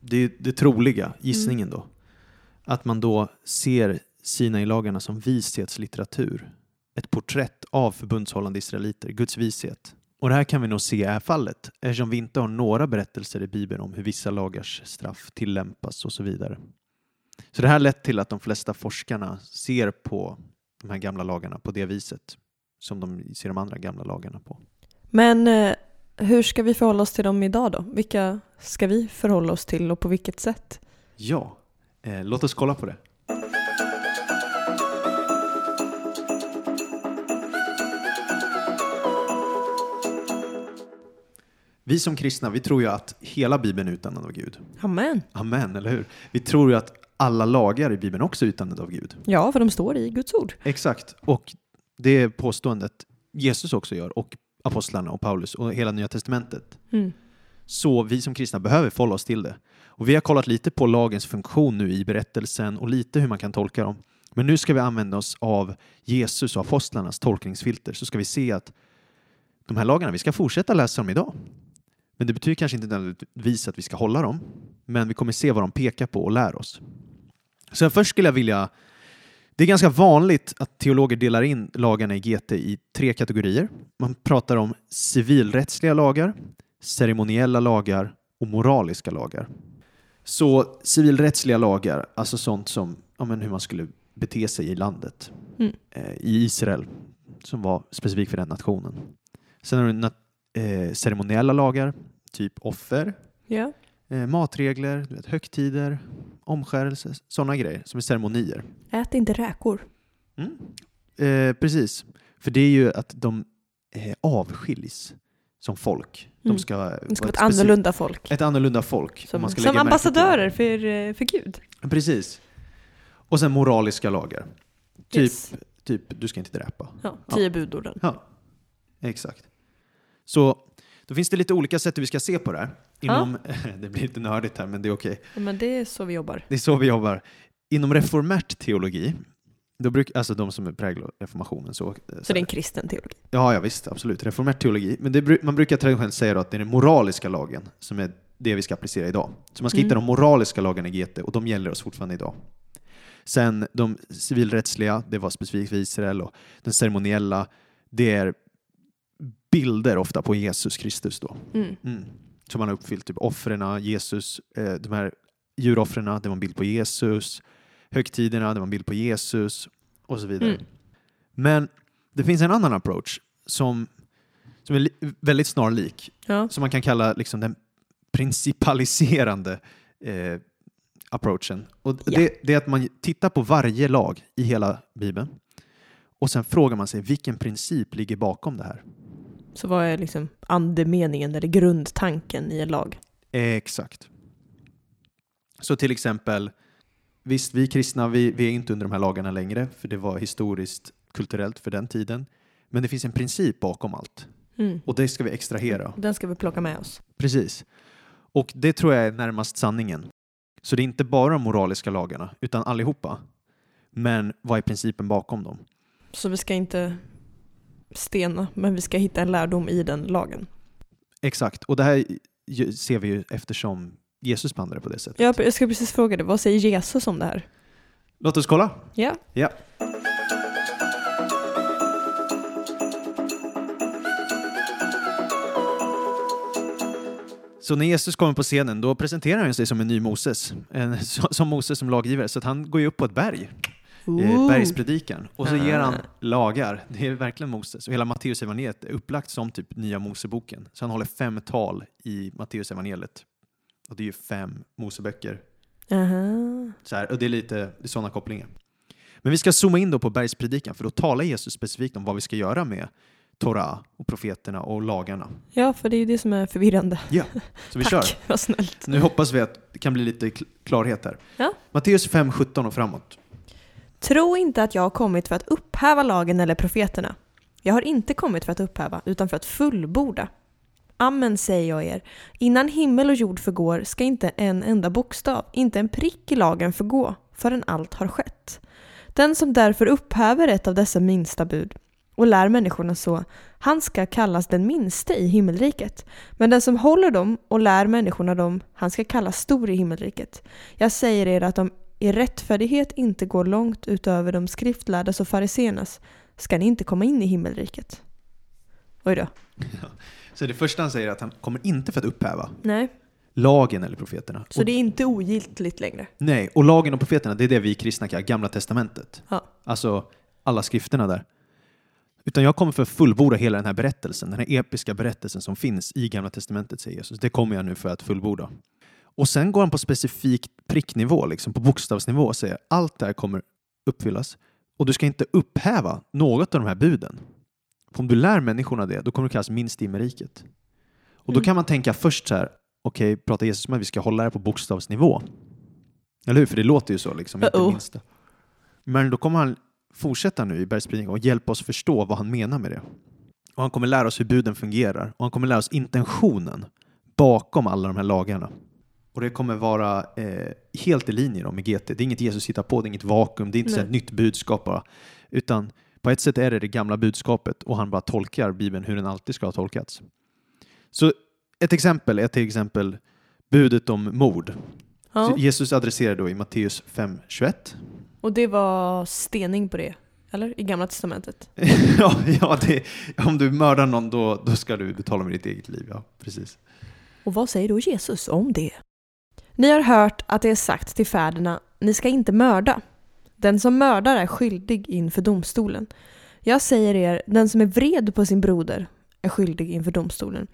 Det är det troliga, gissningen Mm. då. Att man då ser Sinai-lagarna som vishetslitteratur. Ett porträtt av förbundshållande israeliter, Guds vishet. Och det här kan vi nog se är fallet eftersom vi inte har några berättelser i Bibeln om hur vissa lagars straff tillämpas och så vidare. Så det här har lett till att de flesta forskarna ser på de här gamla lagarna på det viset som de ser de andra gamla lagarna på. Men eh, hur ska vi förhålla oss till dem idag då? Vilka ska vi förhålla oss till och på vilket sätt? Ja, Eh, låt oss kolla på det. Vi som kristna, vi tror ju att hela Bibeln är utandad av Gud. Amen. Amen, eller hur? Vi tror ju att alla lagar i Bibeln också är utandade av Gud. Ja, för de står i Guds ord. Exakt, och det påståendet Jesus också gör, och apostlarna och Paulus och hela Nya Testamentet. Mm. Så vi som kristna behöver förhålla oss till det. Och vi har kollat lite på lagens funktion nu i berättelsen och lite hur man kan tolka dem. Men nu ska vi använda oss av Jesus och apostlarnas tolkningsfilter så ska vi se att de här lagarna, vi ska fortsätta läsa dem idag. Men det betyder kanske inte nödvändigtvis att vi ska hålla dem, men vi kommer se vad de pekar på och lär oss. Så först skulle jag vilja det är ganska vanligt att teologer delar in lagarna i GT i tre kategorier. Man pratar om civilrättsliga lagar, ceremoniella lagar och moraliska lagar. Så civilrättsliga lagar, alltså sånt som ja, men hur man skulle bete sig i landet, Mm. eh, i Israel, som var specifikt för den nationen. Sen har du eh, ceremoniella lagar, typ offer, Ja. eh, matregler, vet, högtider, omskärelse, sådana grejer som är ceremonier. Ät inte räkor. Mm. Eh, precis, för det är ju att de eh, avskiljs som folk. De Mm. ska, Det ska vara ett annorlunda folk. Ett annorlunda folk. om Som, som ambassadörer för, eh, för Gud. Precis. Och sen moraliska lagar. Typ, Yes. typ du ska inte dräpa. Ja, tio budorden. Ja, exakt. Så då finns det lite olika sätt hur vi ska se på det här. Inom, det blir lite nördigt här, men det är okej. Ja, men det är så vi jobbar. Det är så vi jobbar. Inom reformärt teologi, då bruk, alltså de som präglar reformationen. Så, Så det är en kristen teologi. Ja, ja visst, absolut. Reformärt teologi. Men det, man brukar traditionellt säga att det är den moraliska lagen som är det vi ska applicera idag. Så man ska Mm. hitta de moraliska lagarna i GT och de gäller oss fortfarande idag. Sen de civilrättsliga, det var specifikt för Israel och den ceremoniella, det är bilder ofta på Jesus Kristus då. Mm. Mm. Som man har uppfyllt, typ offren, Jesus, eh, de här djuroffren, det var en bild på Jesus, högtiderna, det var en bild på Jesus och så vidare. Mm. Men det finns en annan approach som, som är väldigt snarlik, Ja. som man kan kalla liksom den principaliserande eh, approachen. Och det, det är att man tittar på varje lag i hela Bibeln och sen frågar man sig vilken princip ligger bakom det här? Så vad är liksom andemeningen eller grundtanken i en lag? Exakt. Så till exempel, visst vi kristna vi, vi är inte under de här lagarna längre för det var historiskt kulturellt för den tiden. Men det finns en princip bakom allt Mm. och det ska vi extrahera. Den ska vi plocka med oss. Precis. Och det tror jag är närmast sanningen. Så det är inte bara de moraliska lagarna utan allihopa. Men vad är principen bakom dem? Så vi ska inte stena, men vi ska hitta en lärdom i den lagen. Exakt, och det här ser vi ju eftersom Jesus behandlade det på det sättet. Jag, jag ska precis fråga dig, vad säger Jesus om det här? Låt oss kolla. Ja. Ja. Så när Jesus kommer på scenen då presenterar han sig som en ny Moses, en, som Moses som laggivare. Så att han går ju upp på ett berg, eh, bergspredikan, och så ger han lagar. Det är verkligen Moses. Och hela Matteus evangeliet är upplagt som typ nya Moseboken. Så han håller fem tal i Matteus evangeliet. Och det är ju fem Moseböcker Aha. så här, och det är lite sådana kopplingar. Men vi ska zooma in då på bergspredikan för då talar Jesus specifikt om vad vi ska göra med Torah och profeterna och lagarna. Ja, för det är ju det som är förvirrande. Ja, så vi Tack, kör. vad snällt. Nu hoppas vi att det kan bli lite kl- klarhet här. Ja. Matteus 5, 17 och framåt. Tro inte att jag har kommit för att upphäva lagen eller profeterna. Jag har inte kommit för att upphäva, utan för att fullborda. Amen säger jag er, innan himmel och jord förgår ska inte en enda bokstav, inte en prick i lagen förgå, förrän allt har skett. Den som därför upphäver ett av dessa minsta bud och lär människorna så, han ska kallas den minste i himmelriket. Men den som håller dem och lär människorna dem, han ska kallas stor i himmelriket. Jag säger er att om er rättfärdighet inte går långt utöver de skriftlärdas och fariséernas ska ni inte komma in i himmelriket. Oj då. Så det första han säger är att han kommer inte för att upphäva Nej, lagen eller profeterna. så och, det är inte ogiltigt längre. Nej, och lagen och profeterna det är det vi kristna kallar gamla testamentet. Ja. Alltså alla skrifterna där. Utan jag kommer för att fullborda hela den här berättelsen, den här episka berättelsen som finns i Gamla Testamentet, säger Jesus. Det kommer jag nu för att fullborda. Och sen går han på specifik pricknivå, liksom på bokstavsnivå och säger allt det här kommer uppfyllas och du ska inte upphäva något av de här buden. För om du lär människorna det, då kommer du kallas minst i himmelsriket. Och då Mm. kan man tänka först så här, okej, pratar Jesus om att vi ska hålla det på bokstavsnivå? Eller hur? För det låter ju så, liksom, inte minsta. Men då kommer han fortsätta nu i bergsspridning och hjälpa oss förstå vad han menar med det. Och han kommer lära oss hur buden fungerar och han kommer lära oss intentionen bakom alla de här lagarna. Och det kommer vara eh, helt i linje då med GT. Det är inget Jesus hittar på, det är inget vakuum, det är inte ett nytt budskap bara. Utan på ett sätt är det det gamla budskapet och han bara tolkar Bibeln hur den alltid ska ha tolkats. Så ett exempel är till exempel budet om mord. Ja. Jesus adresserar då i Matteus 5.21. Och det var stening på det, eller? I Gamla Testamentet. ja, ja det, om du mördar någon då, då ska du betala med ditt eget liv. Ja, precis. Och vad säger då Jesus om det? Ni har hört att det är sagt till fäderna, ni ska inte mörda. Den som mördar är skyldig inför domstolen. Jag säger er, den som är vred på sin broder är skyldig inför domstolen.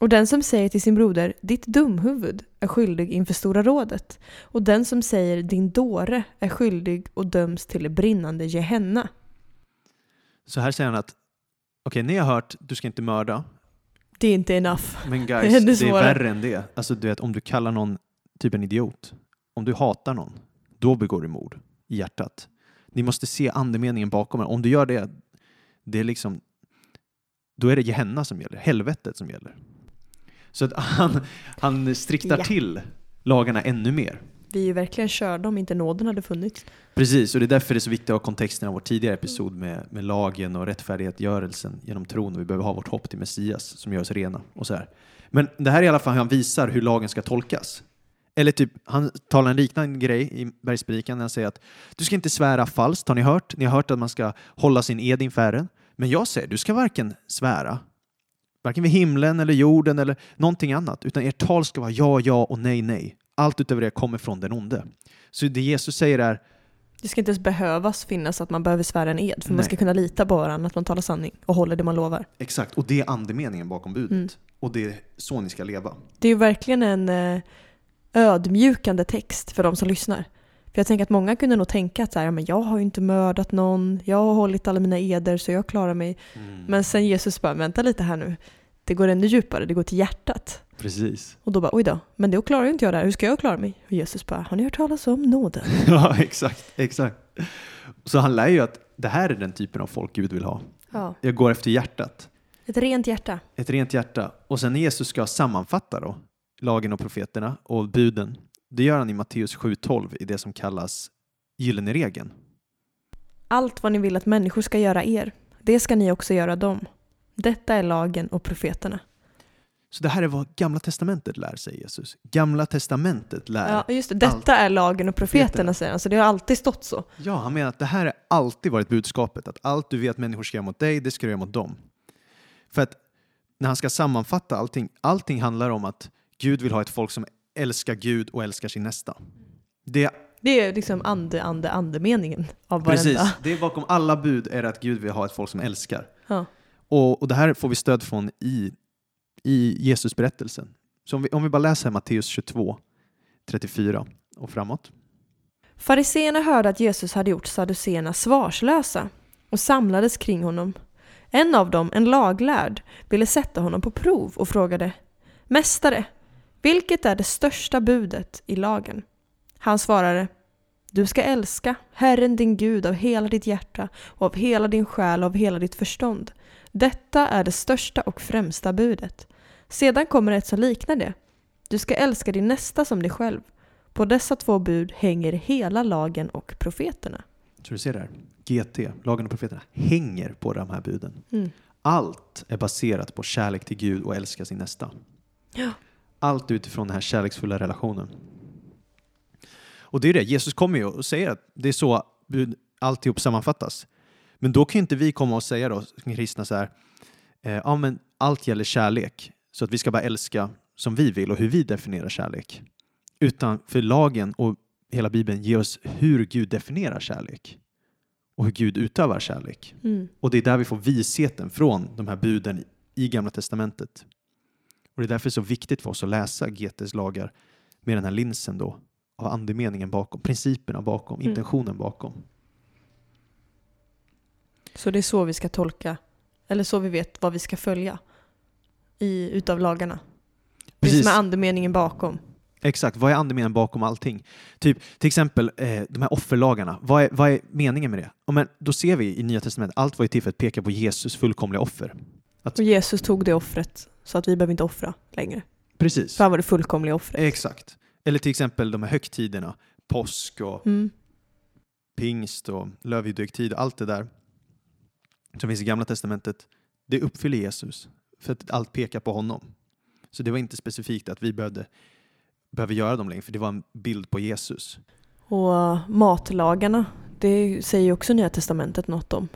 Och den som säger till sin broder, ditt dumhuvud, är skyldig inför Stora rådet. Och den som säger, din dåre, är skyldig och döms till brinnande Gehenna. Så här säger han att okej, ni har hört du ska inte mörda, Det är inte enough. men Det är guys, det är värre än det. Alltså du vet, om du kallar någon typ en idiot, om du hatar någon, då begår du mord i hjärtat. Ni måste se andemeningen bakom det. Om du gör det, det är liksom, då är det Gehenna som gäller, helvetet som gäller. Så att han, han striktar Ja. till lagarna ännu mer. Vi är ju verkligen körda om inte nåden hade funnits. Precis, och det är därför det är så viktigt att ha kontexten av vår tidigare episod med, med lagen och rättfärdighetsgörelsen genom tron och vi behöver ha vårt hopp till Messias som gör oss rena och så här. Men det här är i alla fall hur han visar hur lagen ska tolkas. Eller typ, han talar en liknande grej i Bergspredikan när han säger att du ska inte svära falskt, har ni hört? Ni har hört att man ska hålla sin ed inför Herren. Men jag säger, du ska varken svära, varken vid himlen eller jorden eller någonting annat, utan ert tal ska vara ja, ja och nej, nej. Allt utöver det kommer från den onde. Så det Jesus säger är, Det ska inte ens behövas finnas att man behöver svära en ed, för man Nej. ska kunna lita på varandra, att man talar sanning och håller det man lovar. Exakt, och det är andemeningen bakom budet. Mm. Och det är så ni ska leva. Det är ju verkligen en eh, ödmjukande text för de som lyssnar. För jag tänker att många kunde nog tänka att så här, "Ja, men jag har ju inte mördat någon, jag har hållit alla mina eder så jag klarar mig. Men sen Jesus bara, vänta lite här nu. Det går ännu djupare, det går till hjärtat. Precis. Och då bara, oj då, men då klarar ju inte jag det här, hur ska jag klara mig? Och Jesus bara, har ni hört talas om nåden? ja, exakt, exakt. Så han lär ju att det här är den typen av folk Gud vill ha. Ja. Jag går efter hjärtat. Ett rent hjärta. Ett rent hjärta. Och sen när Jesus ska sammanfatta då, lagen och profeterna och buden, det gör han i Matteus 7.12 i det som kallas gyllene regeln. Allt vad ni vill att människor ska göra er, det ska ni också göra dem. Detta är lagen och profeterna. Så det här är vad Gamla Testamentet lär sig Jesus. Gamla Testamentet lär. Ja, just det. Detta är lagen och profeterna, säger han. Så det har alltid stått så. Ja, han menar att det här har alltid varit budskapet. Att allt du vet människor ska göra mot dig, det ska du göra mot dem. För att när han ska sammanfatta allting, allting handlar om att Gud vill ha ett folk som älskar Gud och älskar sin nästa. Det, Det är liksom ande, ande, andemeningen av precis, varenda. det är bakom alla bud är att Gud vill ha ett folk som älskar. Ja. Och, och det här får vi stöd från i, i Jesus berättelsen. Så om vi, om vi bara läser Matteus 22, 34 och framåt. Fariseerna hörde att Jesus hade gjort saduceerna svarslösa och samlades kring honom. En av dem, en laglärd, ville sätta honom på prov och frågade Mästare, vilket är det största budet i lagen? Han svarade Du ska älska Herren din Gud av hela ditt hjärta och av hela din själ och av hela ditt förstånd. Detta är det största och främsta budet. Sedan kommer ett som liknar det. Du ska älska din nästa som dig själv. På dessa två bud hänger hela lagen och profeterna. Så du ser där, GT, lagen och profeterna, hänger på de här buden. Mm. Allt är baserat på kärlek till Gud och älska sin nästa. Ja. Allt utifrån den här kärleksfulla relationen. Och det är det, Jesus kommer ju och säger att det är så alltihop sammanfattas. Men då kan ju inte vi komma och säga då, kristna så här, eh, ja men allt gäller kärlek, så att vi ska bara älska som vi vill och hur vi definierar kärlek. Utan för lagen och hela Bibeln ger oss hur Gud definierar kärlek och hur Gud utövar kärlek. Mm. Och det är där vi får visheten från de här buden i Gamla Testamentet. Och det är därför det är så viktigt för oss att läsa GTs lagar med den här linsen då av andemeningen bakom, principerna bakom, Mm. intentionen bakom. Så det är så vi ska tolka, eller så vi vet vad vi ska följa i, utav lagarna. Det Precis. som är andemeningen bakom. Exakt, vad är andemeningen bakom allting? Typ, till exempel eh, de här offerlagarna, vad är, vad är meningen med det? Ja, men då ser vi i Nya Testamentet, allt var ju till för att peka på Jesus fullkomliga offer. Och Jesus tog det offret så att vi behöver inte offra längre. Precis. För han var det fullkomliga offret. Exakt. Eller till exempel de här högtiderna, påsk och Mm. pingst och lövhjudehögtid, allt det där som finns i Gamla Testamentet, det uppfyller Jesus. För att allt pekar på honom. Så det var inte specifikt att vi behövde, behöver göra dem längre, för det var en bild på Jesus. Och matlagarna, det säger ju också Nya Testamentet något om.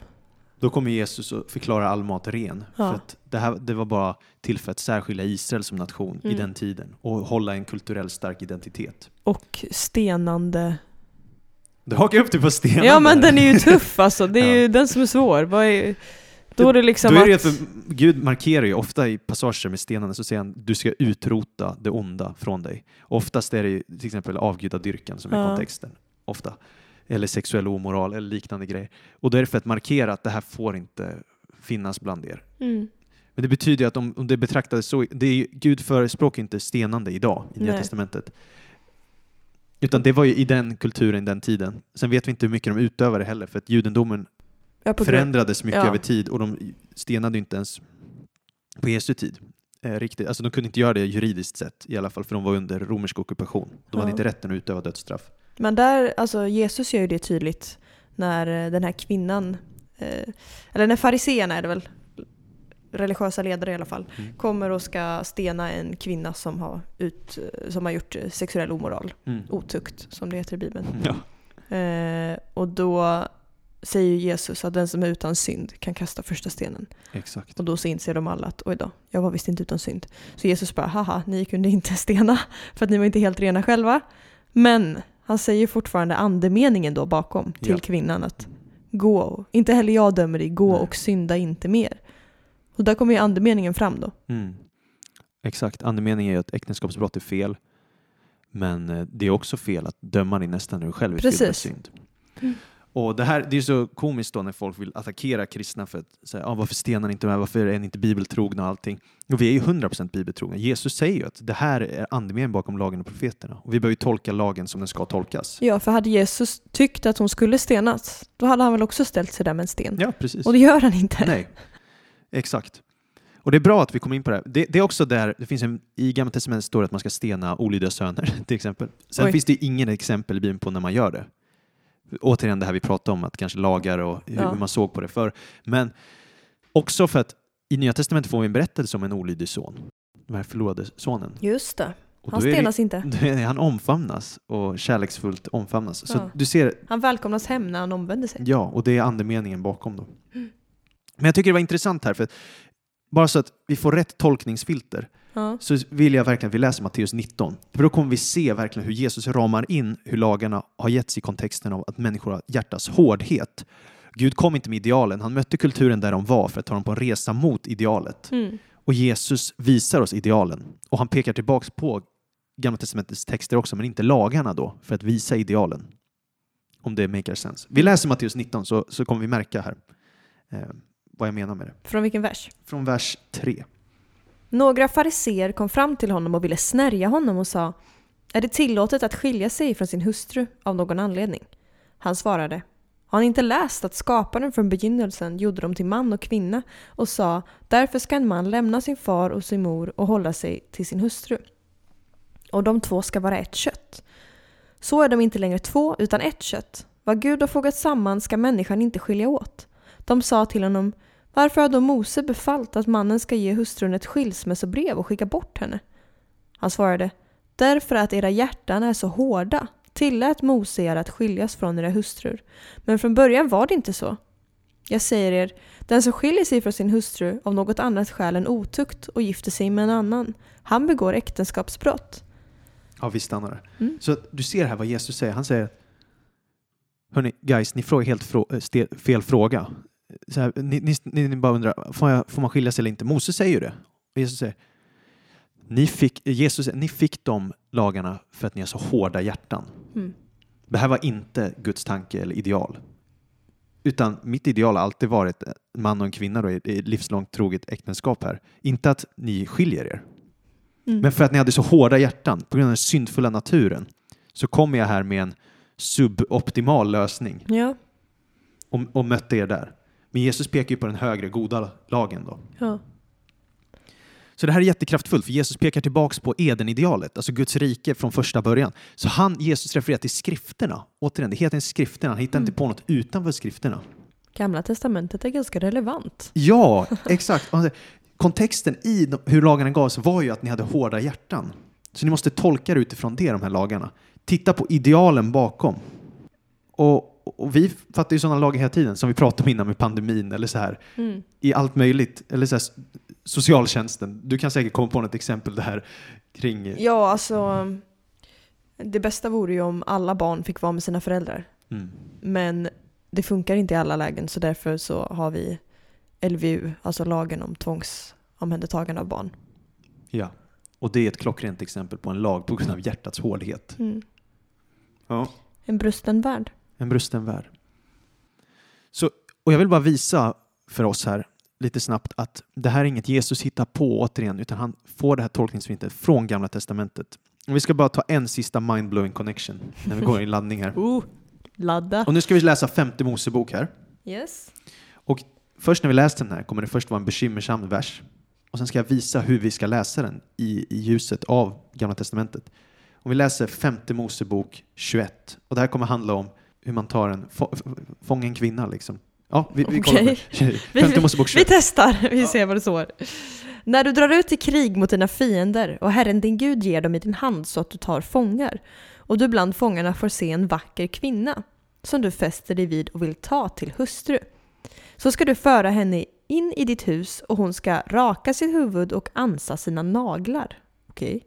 Då kommer Jesus och förklarar all mat ren. Ja. För att det, här, det var bara till för att särskilja Israel som nation i Mm. den tiden och hålla en kulturell stark identitet. Och stenande. Du hakar upp dig på stenen Ja men den är ju tuff alltså. Det är Ja. ju den som är svår. Är, då är det liksom Då är det att... för Gud markerar ju ofta i passager med stenarna så säger han du ska utrota det onda från dig. Oftast är det ju till exempel avgudadyrkan som är Ja. kontexten. Ofta. Eller sexuell omoral eller liknande grejer. Och då är det för att markera att det här får inte finnas bland er. Mm. Men det betyder att om, om det betraktades så, det är, Gud förespråkar inte stenande idag i Nya Nej. Testamentet. Utan det var ju i den kulturen, den tiden. Sen vet vi inte hur mycket de utövade heller, för att judendomen Ja, förändrades mycket ja. över tid och de stenade inte ens på Jesu tid. Eh, riktigt. Alltså de kunde inte göra det juridiskt sett i alla fall, för de var under romersk ockupation. De hade Ja. inte rätten att utöva dödsstraff. Men där, alltså Jesus gör ju det tydligt när eh, den här kvinnan, eh, eller när fariseerna är det väl, religiösa ledare i alla fall, Mm. kommer och ska stena en kvinna som har, ut, eh, som har gjort sexuell omoral, Mm. otukt som det heter i Bibeln. Ja. Eh, och då säger Jesus att den som är utan synd kan kasta första stenen. Exakt. Och då så inser de alla att oj då, jag var visst inte utan synd. Så Jesus bara, haha, ni kunde inte stena för att ni var inte helt rena själva. Men han säger fortfarande andemeningen då bakom till Ja. kvinnan att gå, inte heller jag dömer dig, gå Nej. och synda inte mer. Och där kommer ju andemeningen fram då. Mm. Exakt. Andemeningen är att äktenskapsbrott är fel. Men eh, det är också fel att döma din nästa när du själv är fylld med Precis. synd. Mm. Och det här det är så komiskt då när folk vill attackera kristna för att säga ah, varför stenar ni inte med, varför är ni inte bibeltrogna och allting. Och vi är ju 100% bibeltrogna. Jesus säger ju att det här är andemeningen bakom lagen och profeterna. Och vi behöver tolka lagen som den ska tolkas. Ja, för hade Jesus tyckt att hon skulle stenas, då hade han väl också ställt sig där med en sten. Ja, precis. Och det gör han inte. Nej, exakt. Och det är bra att vi kom in på det. Det, det är också där, det finns en, i Gamla Testamentet står det att man ska stena olydiga söner till exempel. Sen Oj. finns det ingen exempel i Bibeln på när man gör det. Återigen det här vi pratade om, att kanske lagar och hur Ja. man såg på det förr. Men också för att i Nya Testamentet får vi en berättelse om en olydig son. Den här förlorade sonen. Just det. Han det- stenas inte. det- Han omfamnas och kärleksfullt omfamnas. Så Ja. du ser, Han välkomnas hem när han omvänder sig. Ja, och det är andemeningen bakom då. Mm. Men jag tycker det var intressant här, för bara så att vi får rätt tolkningsfilter Ja. så vill jag verkligen att vi läser Matteus 19. För då kommer vi se verkligen hur Jesus ramar in hur lagarna har getts i kontexten av att människor har hjärtas hårdhet. Gud kom inte med idealen, han mötte kulturen där de var för att ta dem på en resa mot idealet. Mm. Och Jesus visar oss idealen. Och han pekar tillbaks på Gamla Testamentets texter också, men inte lagarna då, för att visa idealen. Om det maker sense. Vi läser Matteus 19 så, så kommer vi märka här eh, vad jag menar med det. Från vilken vers? Från vers 3. Några fariseer kom fram till honom och ville snärja honom och sa Är det tillåtet att skilja sig från sin hustru av någon anledning? Han svarade Har ni inte läst att skaparen från begynnelsen gjorde dem till man och kvinna och sa Därför ska en man lämna sin far och sin mor och hålla sig till sin hustru. Och de två ska vara ett kött. Så är de inte längre två utan ett kött. Vad Gud har fogat samman ska människan inte skilja åt. De sa till honom varför har då Mose befallt att mannen ska ge hustrun ett skilsmässobrev och skicka bort henne? Han svarade, därför att era hjärtan är så hårda tillät Mose er att skiljas från era hustrur. Men från början var det inte så. Jag säger er, den som skiljer sig från sin hustru av något annat skäl än otukt och gifter sig med en annan, han begår äktenskapsbrott. Ja, vi stannar där. Mm. Så du ser här vad Jesus säger. Han säger Hörni, guys, ni frågar helt frå- eh, fel fråga. Så här, ni, ni, ni, bara undrar, får, jag, får man skilja sig eller inte? Mose säger ju det. Och Jesus säger, Ni fick, Jesus, ni fick de lagarna för att ni har så hårda hjärtan. Mm. Det här var inte Guds tanke eller ideal. Utan mitt ideal har alltid varit en man och en kvinna då, i i ett livslångt troget äktenskap här. Inte att ni skiljer er, Mm. men för att ni hade så hårda hjärtan på grund av den syndfulla naturen så kommer jag här med en suboptimal lösning Ja. och, och mötte er där. Men Jesus pekar ju på den högre, goda lagen då. ja. Så det här är jättekraftfullt, för Jesus pekar tillbaks på Eden-idealet, alltså Guds rike från första början. Så han, Jesus refererar till skrifterna. Återigen, det heter skrifterna, han hittar inte på något utanför skrifterna. Gamla testamentet är ganska relevant. Ja, exakt. Alltså, Kontexten i hur lagarna gavs var ju att ni hade hårda hjärtan. Så ni måste tolka det utifrån det, de här lagarna. Titta på idealen bakom. Och, och vi fattar ju sådana lagar hela tiden, som vi pratade om innan med pandemin eller så här. Mm. I allt möjligt, eller så här, socialtjänsten. Du kan säkert komma på något exempel det här kring... Ja, alltså. Det bästa vore ju om alla barn fick vara med sina föräldrar. Mm. Men det funkar inte i alla lägen så därför så har vi LVU, alltså lagen om tvångsomhändertagande av barn. Ja. Och det är ett klockrent exempel på en lag på grund av hjärtats hårdhet. Mm. Ja. En brusten värld. En brusten värld. Så, och jag vill bara visa för oss här lite snabbt att det här är inget Jesus hittar på återigen, utan han får det här tolkningsfrintet från Gamla Testamentet. Och vi ska bara ta en sista mindblowing connection när vi går i laddning här. Oh, ladda. Och nu ska vi läsa femte Mosebok här. Yes. Och först när vi läser den här kommer det först vara en bekymmersam vers. Och sen ska jag visa hur vi ska läsa den i, i ljuset av Gamla Testamentet. Och vi läser femte Mosebok 21. Och det här kommer handla om hur man tar en, få, fånga en kvinna liksom. Ja, vi, vi kollar det. Femte Mosebok Vi 21. testar, vi ser vad det står. När du drar ut i krig mot dina fiender och Herren din Gud ger dem i din hand så att du tar fångar och du bland fångarna får se en vacker kvinna som du fäster dig vid och vill ta till hustru. Så ska du föra henne in i ditt hus och hon ska raka sitt huvud och ansa sina naglar. Okej.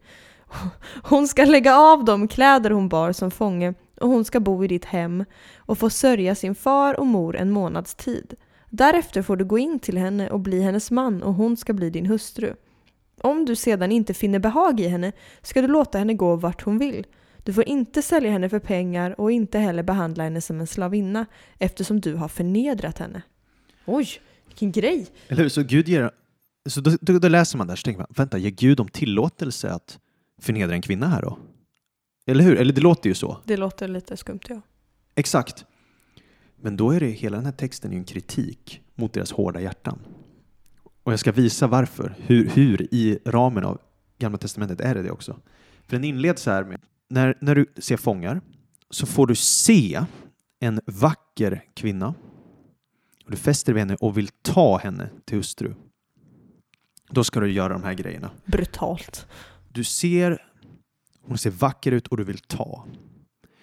Hon ska lägga av de kläder hon bar som fånge och hon ska bo i ditt hem och få sörja sin far och mor en månads tid. Därefter får du gå in till henne och bli hennes man och hon ska bli din hustru. Om du sedan inte finner behag i henne ska du låta henne gå vart hon vill. Du får inte sälja henne för pengar och inte heller behandla henne som en slavinna eftersom du har förnedrat henne. Oj, vilken grej! Eller hur? Så Gud ger... Så då, då, då läser man där så tänker man, vänta, ger Gud om tillåtelse att förnedra en kvinna här då? Eller hur? Eller det låter ju så. Det låter lite skumt ja. Exakt. Men då är det hela den här texten en kritik mot deras hårda hjärtan. Och jag ska visa varför, hur, hur i ramen av Gamla Testamentet är det det också. För den inleds så här med, när, när du ser fångar så får du se en vacker kvinna och du fäster vid henne och vill ta henne till hustru. Då ska du göra de här grejerna. Brutalt. Du ser, hon ser vacker ut och du vill ta.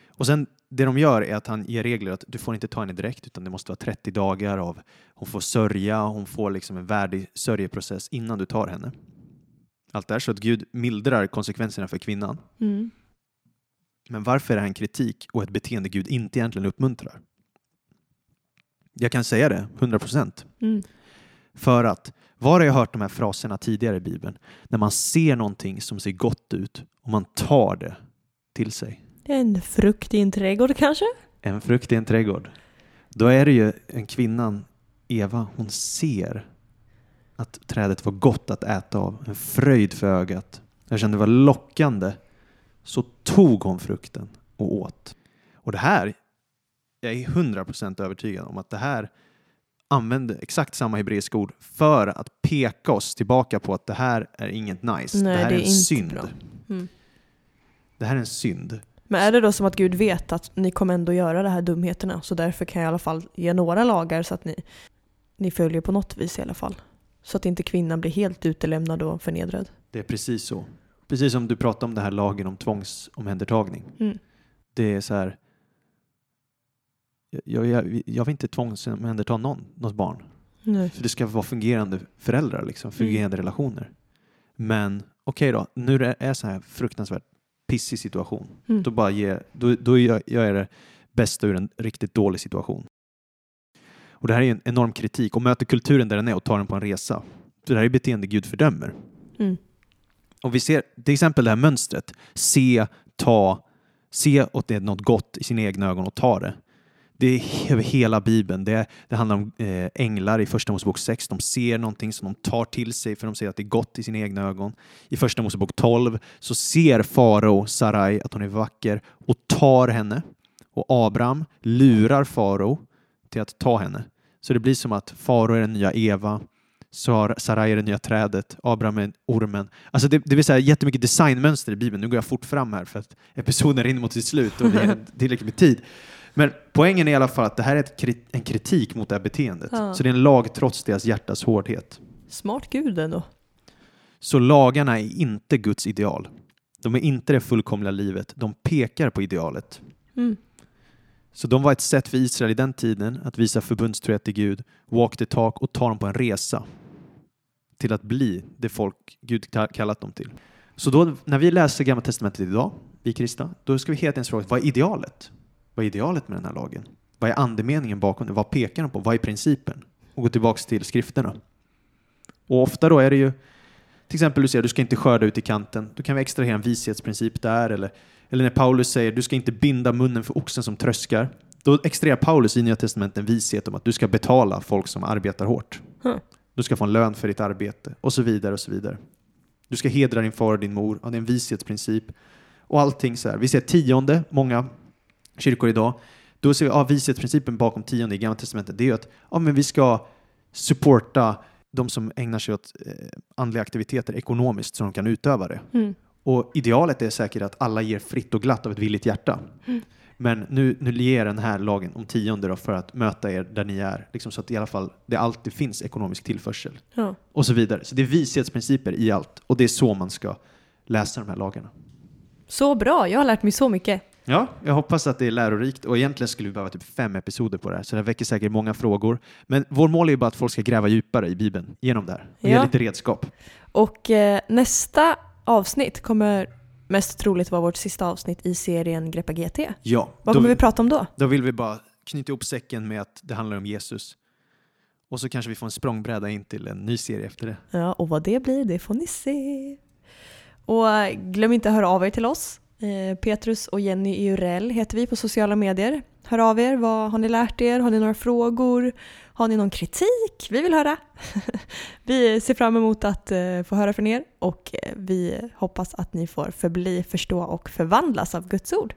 Och sen det de gör är att han ger regler att du får inte ta henne direkt utan det måste vara 30 dagar av hon får sörja, hon får liksom en värdig sörjeprocess innan du tar henne. Allt det här så att Gud mildrar konsekvenserna för kvinnan. Mm. Men varför är det här en kritik och ett beteende Gud inte egentligen uppmuntrar? Jag kan säga det, 100 procent. Mm. För att, var har jag hört de här fraserna tidigare i Bibeln? När man ser någonting som ser gott ut och man tar det till sig. En frukt i en trädgård kanske? En frukt i en trädgård. Då är det ju en kvinnan, Eva, hon ser att trädet var gott att äta av. En fröjd för ögat. Jag kände det var lockande. Så tog hon frukten och åt. Och det här, jag är 100% övertygad om att det här använder exakt samma hebreiska ord för att peka oss tillbaka på att det här är inget nice. Nej, det här det är är en synd. Mm. Det här är en synd. Men är det då som att Gud vet att ni kommer ändå göra de här dumheterna så därför kan jag i alla fall ge några lagar så att ni, ni följer på något vis i alla fall. Så att inte kvinnan blir helt utelämnad och förnedrad. Det är precis så. Precis som du pratade om det här lagen om tvångsomhändertagning. Mm. Det är så här. Jag, jag, jag vill inte tvångsomhänderta någon, något barn. Nej. För det ska vara fungerande föräldrar, liksom, fungerande relationer. Men okej då, nu är det så här fruktansvärt pissig situation. Mm. Då, bara ge, då, då gör jag det bästa ur en riktigt dålig situation. Och det här är en enorm kritik och möter kulturen där den är och tar den på en resa. Det här är beteende Gud fördömer. Mm. Och vi ser till exempel det här mönstret. Se, ta, se åt det något gott i sina egna ögon och ta det. Det är över hela Bibeln. Det, det handlar om eh, änglar i Första Mosebok 6. De ser någonting som de tar till sig för de ser att det är gott i sina egna ögon. I Första Mosebok 12 så ser farao Sarai att hon är vacker och tar henne. Och Abraham lurar farao till att ta henne. Så det blir som att farao är den nya Eva, Sarai är det nya trädet, Abraham är ormen. Alltså det, det vill säga jättemycket designmönster i Bibeln. Nu går jag fort fram här för att episoden rinner mot sitt slut och vi har tillräckligt med tid. Men poängen är i alla fall att det här är ett, en kritik mot det här beteendet. Ja. Så det är en lag trots deras hjärtas hårdhet. Smart gud ändå. Så lagarna är inte Guds ideal. De är inte det fullkomliga livet. De pekar på idealet. Mm. Så de var ett sätt för Israel i den tiden att visa förbundstrohet till Gud, walk the talk och ta dem på en resa till att bli det folk Gud kallat dem till. Så då när vi läser Gamla Testamentet idag, vi kristna, då ska vi helt enkelt fråga vad är idealet? Vad är idealet med den här lagen? Vad är andemeningen bakom det? Vad pekar den på? Vad är principen? Och gå tillbaka till skrifterna. Och ofta då är det ju till exempel du säger du ska inte skörda ut i kanten. Då kan vi extrahera en vishetsprincip där. Eller, eller när Paulus säger du ska inte binda munnen för oxen som tröskar. Då extraherar Paulus i Nya Testamentet en vishet om att du ska betala folk som arbetar hårt. Huh. Du ska få en lön för ditt arbete och så vidare och så vidare. Du ska hedra din far och din mor. Ja, det är en vishetsprincip. Och allting så här. Vi ser tionde, många kyrkor idag. Då ser vi ja, vishetsprincipen bakom tionde i Gamla Testamentet. Det är ju att ja, men vi ska supporta de som ägnar sig åt eh, andliga aktiviteter ekonomiskt så de kan utöva det. Mm. Och idealet är säkert att alla ger fritt och glatt av ett villigt hjärta. Mm. Men nu, nu ger den här lagen om tionde då för att möta er där ni är, liksom så att i alla fall det alltid finns ekonomisk tillförsel. Ja. Och så vidare. Så det är vishetsprinciper i allt och det är så man ska läsa de här lagarna. Så bra, jag har lärt mig så mycket. Ja, jag hoppas att det är lärorikt och egentligen skulle vi behöva typ fem episoder på det här så det väcker säkert många frågor. Men vår mål är ju bara att folk ska gräva djupare i Bibeln genom det här och ge Ja. lite redskap. Och eh, nästa avsnitt kommer mest troligt vara vårt sista avsnitt i serien Greppa GT. Ja, Vad kommer vi prata om då? då vill vi bara knyta ihop säcken med att det handlar om Jesus. Och så kanske vi får en språngbräda in till en ny serie efter det. Ja, och vad det blir, det får ni se. Och eh, glöm inte att höra av er till oss. Eh, Petrus och Jenny Eurell heter vi på sociala medier. Hör av er, vad har ni lärt er? Har ni några frågor? Har ni någon kritik? Vi vill höra. vi ser fram emot att eh, få höra från er och eh, vi hoppas att ni får förbli, förstå och förvandlas av Guds ord.